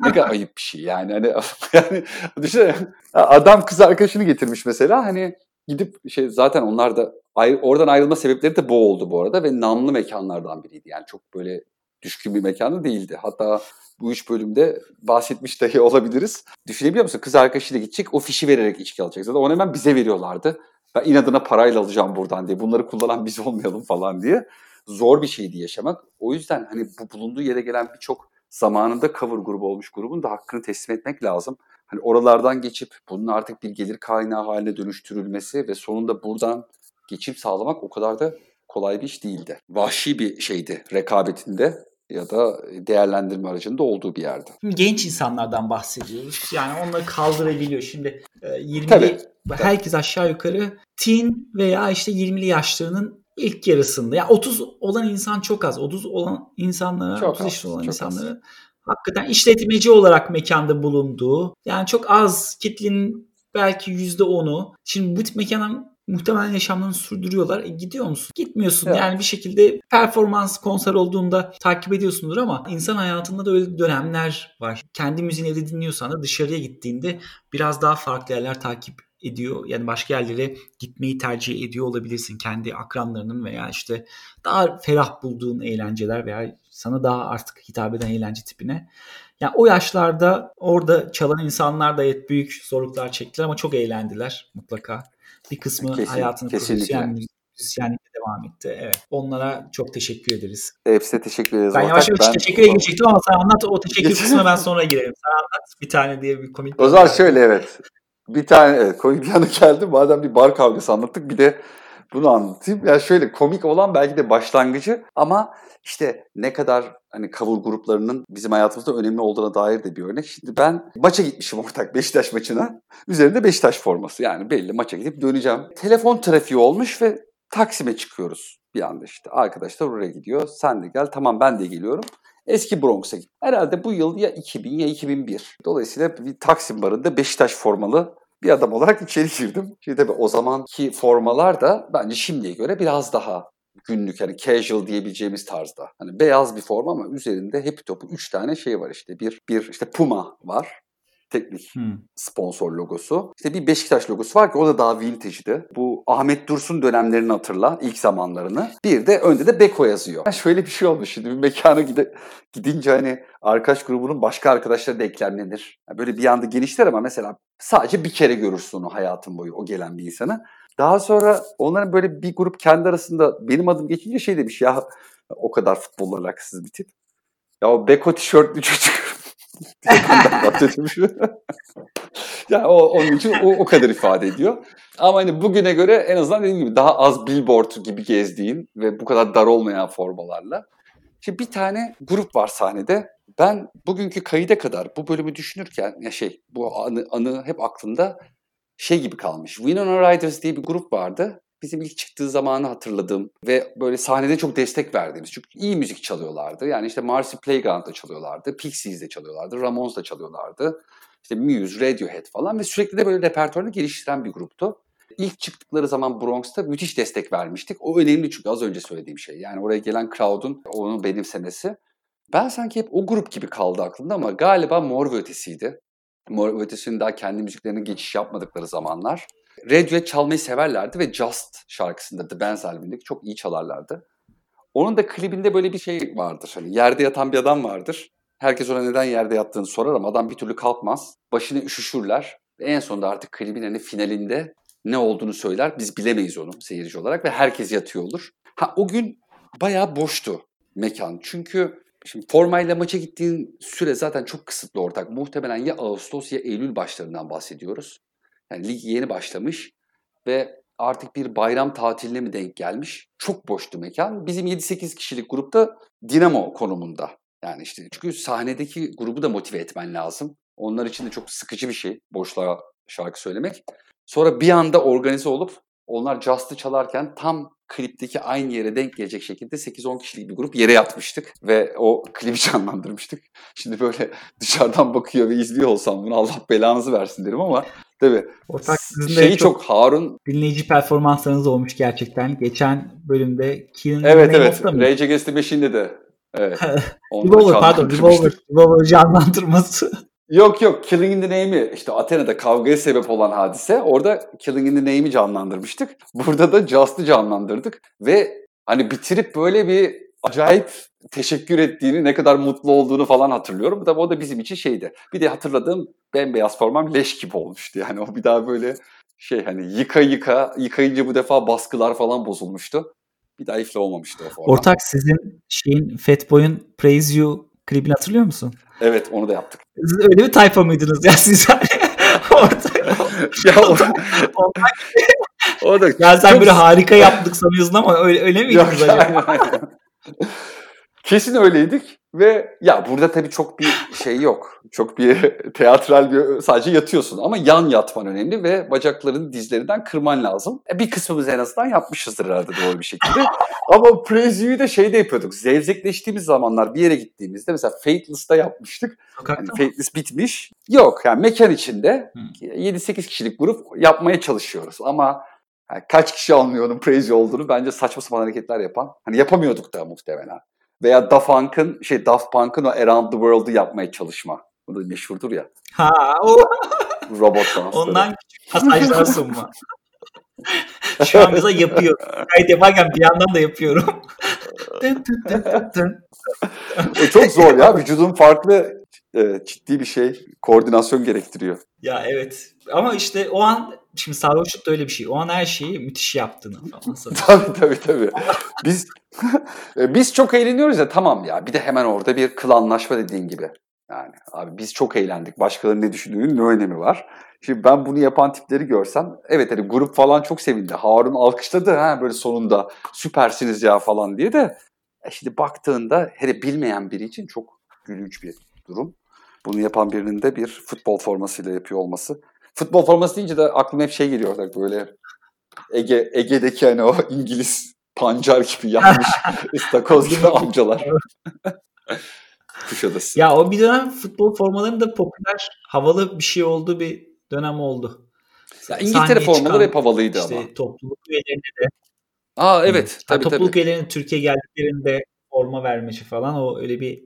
ne kadar ayıp bir şey yani. Hani yani düşünsene adam kız arkadaşını getirmiş mesela hani gidip şey zaten onlar da oradan ayrılma sebepleri de bu oldu bu arada ve namlı mekanlardan biriydi. Yani çok böyle düşkün bir mekanı değildi. Hatta bu üç bölümde bahsetmiş dahi olabiliriz. Düşünebiliyor musun? Kız arkadaşıyla gidecek o fişi vererek içki alacak. Zaten onu hemen bize veriyorlardı. Ben inadına parayla alacağım buradan diye. Bunları kullanan biz olmayalım falan diye. Zor bir şeydi yaşamak. O yüzden hani bu bulunduğu yere gelen birçok zamanında cover grubu olmuş grubun da hakkını teslim etmek lazım. Hani oralardan geçip bunun artık bir gelir kaynağı haline dönüştürülmesi ve sonunda buradan geçim sağlamak o kadar da kolay bir iş değildi. Vahşi bir şeydi rekabetinde ya da değerlendirme aracında olduğu bir yerde. Genç insanlardan bahsediyoruz. Yani onları kaldırabiliyor. Şimdi 20'li Tabii. herkes aşağı yukarı teen veya işte 20'li yaşlarının ilk yarısında. Ya yani 30 olan insan çok az. 30 olan insanlara, çok 30 yaşında olan insanlara az. hakikaten işletmeci olarak mekanda bulunduğu yani çok az kitlenin belki %10'u. Şimdi bu tip mekana muhtemelen yaşamlarını sürdürüyorlar. E, gidiyor musun? Gitmiyorsun. Evet. Yani bir şekilde performans konser olduğunda takip ediyorsundur ama insan hayatında da öyle dönemler var. Kendi müziğini evde dinliyorsan da dışarıya gittiğinde biraz daha farklı yerler takip ediyor. Yani başka yerlere gitmeyi tercih ediyor olabilirsin. Kendi akranlarının veya işte daha ferah bulduğun eğlenceler veya sana daha artık hitap eden eğlence tipine. Yani o yaşlarda orada çalan insanlar da evet büyük zorluklar çektiler ama çok eğlendiler mutlaka. Bir kısmı Kesin, hayatını profesyonel müzisyenlikle devam etti. Evet. Onlara çok teşekkür ederiz. Hepsine teşekkür ederiz. Ben yavaş yavaş ben... teşekküre geçecektim ama sen anlat o teşekkür kısmına ben sonra girerim. Sen anlat bir tane diye bir komik. O zaman şöyle evet. Bir tane evet, komik bir yanı geldi. Madem bir bar kavgası anlattık bir de bunu anlatayım. Ya yani şöyle komik olan belki de başlangıcı ama işte ne kadar hani cover gruplarının bizim hayatımızda önemli olduğuna dair de bir örnek. Şimdi ben maça gitmişim ortak Beşiktaş maçına. Üzerinde Beşiktaş forması. Yani belli maça gidip döneceğim. Telefon trafiği olmuş ve Taksim'e çıkıyoruz bir anda işte. Arkadaşlar oraya gidiyor. Sen de gel. Tamam ben de geliyorum. Eski Bronx'a git. Herhalde bu yıl ya 2000 ya 2001. Dolayısıyla bir Taksim barında Beşiktaş formalı bir adam olarak içeri girdim. Şimdi tabii o zamanki formalar da bence şimdiye göre biraz daha günlük hani casual diyebileceğimiz tarzda. Hani beyaz bir forma ama üzerinde hep topu 3 tane şey var işte. Bir bir işte Puma var teknik hmm. sponsor logosu. İşte bir Beşiktaş logosu var ki o da daha vintage'di. Bu Ahmet Dursun dönemlerini hatırla, ilk zamanlarını. Bir de önde de Beko yazıyor. Yani şöyle bir şey olmuş şimdi bir mekana gide, gidince hani arkadaş grubunun başka arkadaşları da eklemlenir. Yani böyle bir anda genişler ama mesela sadece bir kere görürsün onu hayatın boyu o gelen bir insanı. Daha sonra onların böyle bir grup kendi arasında benim adım geçince şey demiş ya o kadar futbol alakasız bir tip. Ya o Beko tişörtlü çocuk bahsetmiş. yani o, onun için o, o kadar ifade ediyor. Ama hani bugüne göre en azından dediğim gibi daha az billboard gibi gezdiğin ve bu kadar dar olmayan formalarla. Şimdi bir tane grup var sahnede. Ben bugünkü kayıda kadar bu bölümü düşünürken ya şey bu anı, anı hep aklımda şey gibi kalmış. Winona Riders diye bir grup vardı. Bizim ilk çıktığı zamanı hatırladığım ve böyle sahnede çok destek verdiğimiz. Çünkü iyi müzik çalıyorlardı. Yani işte Marcy Playground'da çalıyorlardı, Pixies'de çalıyorlardı, Ramones'da çalıyorlardı. İşte Muse, Radiohead falan ve sürekli de böyle repertuarını geliştiren bir gruptu. İlk çıktıkları zaman Bronx'ta müthiş destek vermiştik. O önemli çünkü az önce söylediğim şey. Yani oraya gelen crowd'un onu benimsemesi. Ben sanki hep o grup gibi kaldı aklımda ama galiba Mor ve Ötesi'ydi. Mor ve Ötesi'nin daha kendi müziklerine geçiş yapmadıkları zamanlar. Radiohead çalmayı severlerdi ve Just şarkısında The Benz albümündeki çok iyi çalarlardı. Onun da klibinde böyle bir şey vardır. Hani yerde yatan bir adam vardır. Herkes ona neden yerde yattığını sorar ama adam bir türlü kalkmaz. Başını üşüşürler. Ve en sonunda artık klibin hani finalinde ne olduğunu söyler. Biz bilemeyiz onu seyirci olarak ve herkes yatıyor olur. Ha o gün bayağı boştu mekan. Çünkü şimdi formayla maça gittiğin süre zaten çok kısıtlı ortak. Muhtemelen ya Ağustos ya Eylül başlarından bahsediyoruz. Yani lig yeni başlamış ve artık bir bayram tatiline mi denk gelmiş? Çok boştu mekan. Bizim 7-8 kişilik grupta Dinamo konumunda. Yani işte çünkü sahnedeki grubu da motive etmen lazım. Onlar için de çok sıkıcı bir şey boşluğa şarkı söylemek. Sonra bir anda organize olup onlar Just'ı çalarken tam klipteki aynı yere denk gelecek şekilde 8-10 kişilik bir grup yere yatmıştık ve o klibi canlandırmıştık. Şimdi böyle dışarıdan bakıyor ve izliyor olsam bunu Allah belanızı versin derim ama tabii Ortak sizin şeyi çok, çok Harun dinleyici performanslarınız olmuş gerçekten. Geçen bölümde Killing evet evet? Rage Against the Machine'de de evet. Revolver pardon. Revolver. Revolver canlandırması. Yok yok Killing in the Name'i işte Athena'da kavgaya sebep olan hadise. Orada Killing in the Name'i canlandırmıştık. Burada da Just'ı canlandırdık. Ve hani bitirip böyle bir acayip teşekkür ettiğini, ne kadar mutlu olduğunu falan hatırlıyorum. Tabii o da bizim için şeydi. Bir de hatırladığım bembeyaz formam leş gibi olmuştu. Yani o bir daha böyle şey hani yıka yıka, yıkayınca bu defa baskılar falan bozulmuştu. Bir daha iflah olmamıştı o forma. Ortak sizin şeyin Fatboy'un Praise You klibini hatırlıyor musun? Evet onu da yaptık. Siz öyle bir tayfa mıydınız ya siz? Ortak. ya o, o da Ya sen böyle harika yaptık sanıyorsun ama öyle, öyle Yok, miydiniz acaba? Kesin öyleydik ve ya burada tabii çok bir şey yok. Çok bir teatral bir sadece yatıyorsun ama yan yatman önemli ve bacakların dizlerinden kırman lazım. E, bir kısmımız en azından yapmışızdır herhalde doğru bir şekilde. ama You'yu da şeyde yapıyorduk. Zevzekleştiğimiz zamanlar bir yere gittiğimizde mesela Fateless'ta yapmıştık. Yani? Fateless bitmiş. Yok yani mekan içinde Hı. 7-8 kişilik grup yapmaya çalışıyoruz ama yani kaç kişi anlıyor onun You olduğunu bence saçma sapan hareketler yapan. Hani yapamıyorduk da muhtemelen. Veya Daft Punk'ın şey Daft Punk'ın o Around the World'u yapmaya çalışma. Bu da meşhurdur ya. Ha o Robot dansları. ondan küçük pasajlar sunma. Şu an mesela yapıyorum. Kayıt yaparken bir yandan da yapıyorum. O çok zor ya. Vücudun farklı e, ciddi bir şey. Koordinasyon gerektiriyor. ya evet. Ama işte o an şimdi sarhoşluk da öyle bir şey. O an her şeyi müthiş yaptığını falan. Tabii tabii tabii. Biz e, biz çok eğleniyoruz ya tamam ya. Bir de hemen orada bir klanlaşma dediğin gibi. Yani abi biz çok eğlendik. Başkalarının ne düşündüğünün ne önemi var? Şimdi ben bunu yapan tipleri görsem evet hani grup falan çok sevindi. Harun alkışladı ha böyle sonunda süpersiniz ya falan diye de e şimdi baktığında hele bilmeyen biri için çok gülünç bir durum. Bunu yapan birinin de bir futbol formasıyla yapıyor olması. Futbol forması deyince de aklıma hep şey geliyor ortak böyle Ege Ege'deki hani o İngiliz pancar gibi yanmış istakoz gibi amcalar. Kuşadası. Ya o bir dönem futbol formalarının da popüler, havalı bir şey olduğu bir dönem oldu. Ya İngiltere formaları hep havalıydı işte ama. topluluk üyelerine de Aa evet Ha, tabii topluluk tabii. üyelerinin Türkiye geldiklerinde forma vermesi falan o öyle bir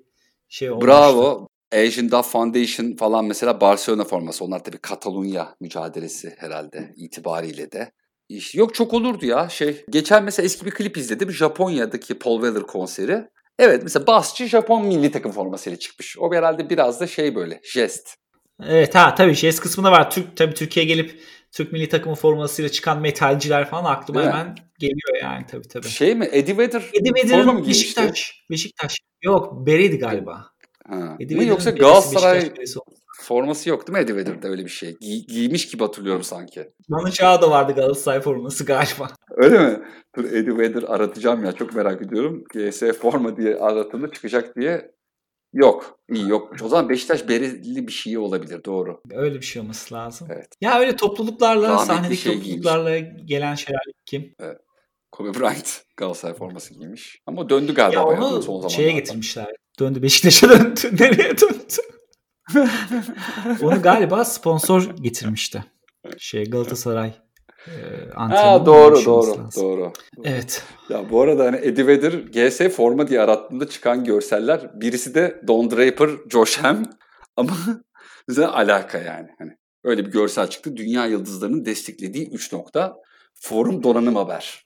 şey olmuştu. Bravo. Asian Duff Foundation falan mesela Barcelona forması. Onlar tabii Katalunya mücadelesi herhalde itibariyle de. İşte yok çok olurdu ya şey. Geçen mesela eski bir klip izledim. Japonya'daki Paul Weller konseri. Evet mesela basçı Japon milli takım formasıyla çıkmış. O herhalde biraz da şey böyle jest. Evet ha tabii şey kısmında var. Türk tabii Türkiye'ye gelip Türk milli takımı formasıyla çıkan metalciler falan aklıma Değil mi? hemen geliyor yani tabii tabii. Şey mi? Eddie Vedder Eddie Vedder'ın? Beşiktaş. Beşiktaş. Yok Bereydi galiba. Ha. Eddie yoksa Galatasaray forması yok değil mi Eddie Vedder'da öyle bir şey? Giy- giymiş gibi hatırlıyorum sanki. Manu da vardı Galatasaray forması galiba. Öyle mi? Dur Eddie Vedder aratacağım ya çok merak ediyorum. GS forma diye aratıldı çıkacak diye. Yok. iyi yokmuş. O zaman Beşiktaş bereli bir şey olabilir doğru. Öyle bir şey olması lazım. Evet. Ya öyle topluluklarla, Rahmetli sahnedeki şey topluluklarla gelen şeyler kim? Kobe Bryant Galatasaray forması giymiş. Ama döndü galiba Ya onu son şeye getirmişler. Döndü Beşiktaş'a döndü. Nereye döndü? onu galiba sponsor getirmişti. Şey Galatasaray e, antrenmanı Ha doğru doğru lazım. doğru. Evet. Ya bu arada hani Eddie Vedder GS forma diye arattığında çıkan görseller birisi de Don Draper, Josh Ham ama bize alaka yani. Hani öyle bir görsel çıktı. Dünya yıldızlarının desteklediği 3 nokta. Forum donanım haber.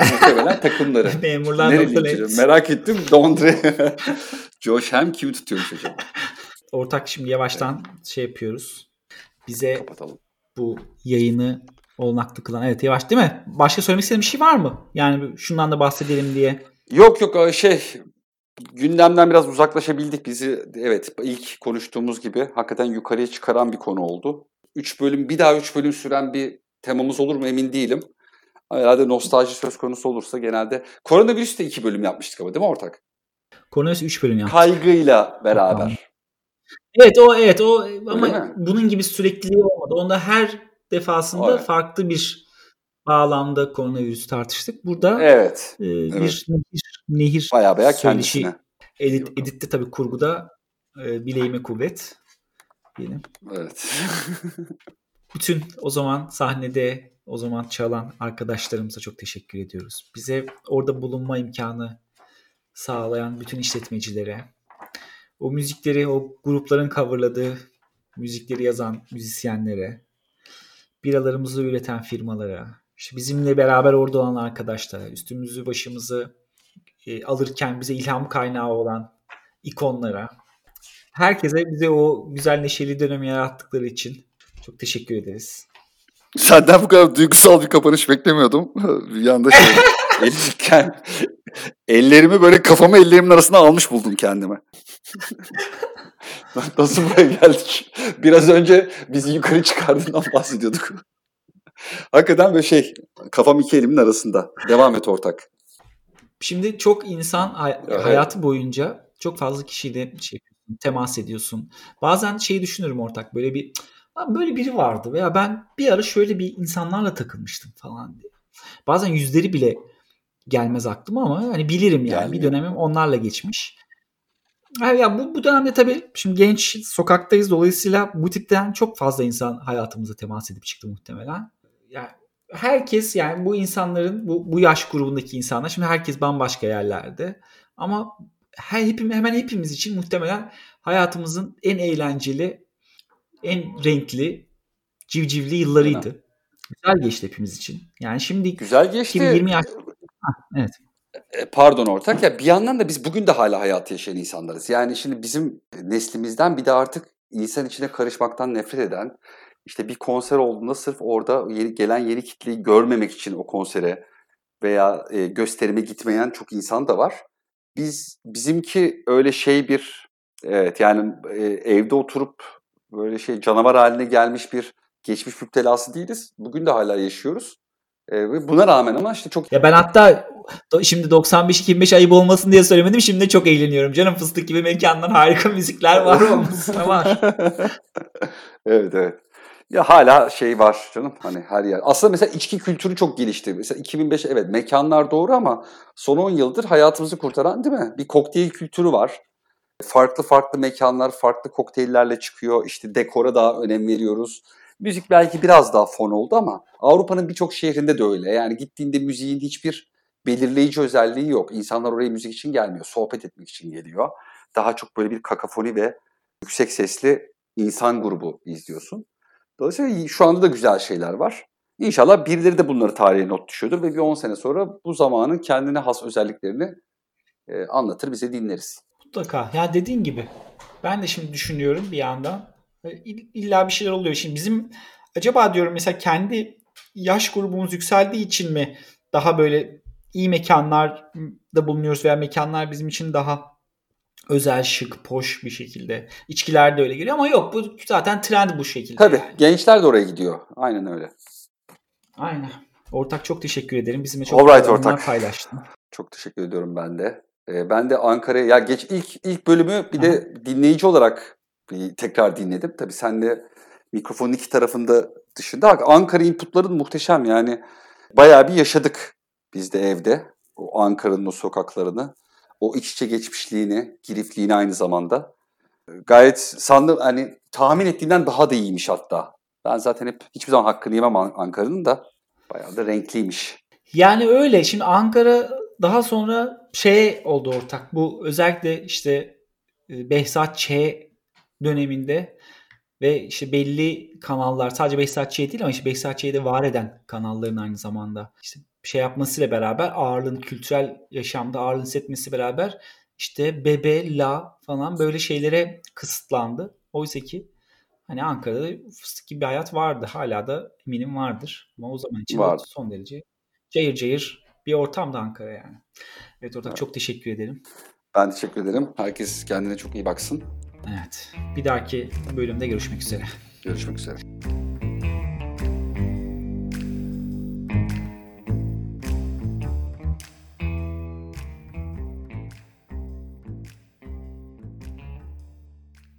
Muhtemelen takımları. Memurlar Nereli Merak ettim. Dondre. Josh Ham kimi tutuyormuş acaba? Ortak şimdi yavaştan evet. şey yapıyoruz. Bize Kapatalım. bu yayını olanaklı kılan. Evet yavaş değil mi? Başka söylemek istediğin bir şey var mı? Yani şundan da bahsedelim diye. Yok yok şey gündemden biraz uzaklaşabildik. Bizi evet ilk konuştuğumuz gibi hakikaten yukarıya çıkaran bir konu oldu. 3 bölüm bir daha 3 bölüm süren bir temamız olur mu emin değilim. Herhalde nostalji söz konusu olursa genelde. Koronavirüs de 2 bölüm yapmıştık ama değil mi ortak? Koronavirüs 3 bölüm yaptık. Kaygıyla beraber. Evet o evet o ama bunun gibi sürekliliği olmadı. Onda her defasında evet. farklı bir bağlamda koronavirüs tartıştık. Burada evet, e, bir evet. nehir, nehir baya baya kendisine. Edit, editte tabii kurguda e, bileğime kuvvet diyelim. Evet. Bütün o zaman sahnede o zaman çalan arkadaşlarımıza çok teşekkür ediyoruz. Bize orada bulunma imkanı sağlayan bütün işletmecilere, o müzikleri, o grupların coverladığı müzikleri yazan müzisyenlere, biralarımızı üreten firmalara, işte bizimle beraber orada olan arkadaşlara, üstümüzü başımızı e, alırken bize ilham kaynağı olan ikonlara, herkese bize o güzel neşeli dönemi yarattıkları için çok teşekkür ederiz. Senden bu kadar duygusal bir kapanış beklemiyordum. Bir anda şey, elirken, ellerimi böyle kafamı ellerimin arasına almış buldum kendime. Nasıl buraya geldik? Biraz önce bizi yukarı çıkardığından bahsediyorduk. Hakikaten böyle şey, kafam iki elimin arasında. Devam et ortak. Şimdi çok insan hay- evet. hayatı boyunca çok fazla kişiyle şey, temas ediyorsun. Bazen şeyi düşünürüm ortak böyle bir böyle biri vardı veya ben bir ara şöyle bir insanlarla takılmıştım falan diye. Bazen yüzleri bile gelmez aklıma ama hani bilirim yani Gelmiyor. bir dönemim onlarla geçmiş. Ya bu, bu dönemde tabii şimdi genç sokaktayız dolayısıyla bu tipten çok fazla insan hayatımıza temas edip çıktı muhtemelen. Yani herkes yani bu insanların bu, bu yaş grubundaki insanlar şimdi herkes bambaşka yerlerde ama her, hepim, hemen hepimiz için muhtemelen hayatımızın en eğlenceli en renkli civcivli yıllarıydı. Evet. Güzel geçti hepimiz için. Yani şimdi güzel geçti. 20 yaş. evet. E, pardon ortak ya bir yandan da biz bugün de hala hayatı yaşayan insanlarız. Yani şimdi bizim neslimizden bir de artık insan içine karışmaktan nefret eden işte bir konser olduğunda sırf orada yeni, gelen yeni kitleyi görmemek için o konsere veya e, gösterime gitmeyen çok insan da var. Biz bizimki öyle şey bir evet yani e, evde oturup böyle şey canavar haline gelmiş bir geçmiş müptelası değiliz. Bugün de hala yaşıyoruz. E, buna rağmen ama işte çok... Ya ben hatta şimdi 95-25 ayıp olmasın diye söylemedim. Şimdi çok eğleniyorum. Canım fıstık gibi mekanlar harika müzikler var olmasına var. evet evet. Ya hala şey var canım hani her yer. Aslında mesela içki kültürü çok gelişti. Mesela 2005 evet mekanlar doğru ama son 10 yıldır hayatımızı kurtaran değil mi? Bir kokteyl kültürü var. Farklı farklı mekanlar farklı kokteyllerle çıkıyor. İşte dekora daha önem veriyoruz. Müzik belki biraz daha fon oldu ama Avrupa'nın birçok şehrinde de öyle. Yani gittiğinde müziğin hiçbir belirleyici özelliği yok. İnsanlar oraya müzik için gelmiyor, sohbet etmek için geliyor. Daha çok böyle bir kakafoni ve yüksek sesli insan grubu izliyorsun. Dolayısıyla şu anda da güzel şeyler var. İnşallah birileri de bunları tarihe not düşüyordur ve bir 10 sene sonra bu zamanın kendine has özelliklerini e, anlatır, bize dinleriz. Mutlaka. Ya dediğin gibi. Ben de şimdi düşünüyorum bir yandan. E, illa bir şeyler oluyor. Şimdi bizim acaba diyorum mesela kendi yaş grubumuz yükseldiği için mi daha böyle iyi mekanlarda bulunuyoruz veya mekanlar bizim için daha özel, şık, poş bir şekilde. İçkiler de öyle geliyor ama yok bu zaten trend bu şekilde. Tabii yani. gençler de oraya gidiyor. Aynen öyle. Aynen. Ortak çok teşekkür ederim. Bizimle çok Alright, ortak. paylaştın. Çok teşekkür ediyorum ben de. Ee, ben de Ankara'ya ya geç ilk ilk bölümü bir de dinleyici olarak bir tekrar dinledim. Tabii sen de mikrofonun iki tarafında dışında Ankara inputların muhteşem yani. Bayağı bir yaşadık biz de evde. O Ankara'nın o sokaklarını, o iç içe geçmişliğini, girifliğini aynı zamanda. Gayet sandım hani tahmin ettiğimden daha da iyiymiş hatta. Ben zaten hep hiçbir zaman hakkını yemem Ankara'nın da. Bayağı da renkliymiş. Yani öyle. Şimdi Ankara daha sonra şey oldu ortak. Bu özellikle işte e, Behzat Ç döneminde ve işte belli kanallar sadece Behzat Ç değil ama işte Behzat Ç'yi de var eden kanalların aynı zamanda işte şey yapmasıyla beraber ağırlığın kültürel yaşamda ağırlığın hissetmesi beraber işte bebe, la falan böyle şeylere kısıtlandı. Oysa ki hani Ankara'da fıstık gibi bir hayat vardı. Hala da eminim vardır. Ama o zaman için Vardı. son derece cayır cayır bir ortamda Ankara yani. Evet ortak Evet. çok teşekkür ederim. Ben teşekkür ederim. Herkes kendine çok iyi baksın. Evet. Bir dahaki bölümde görüşmek üzere. Görüşmek üzere.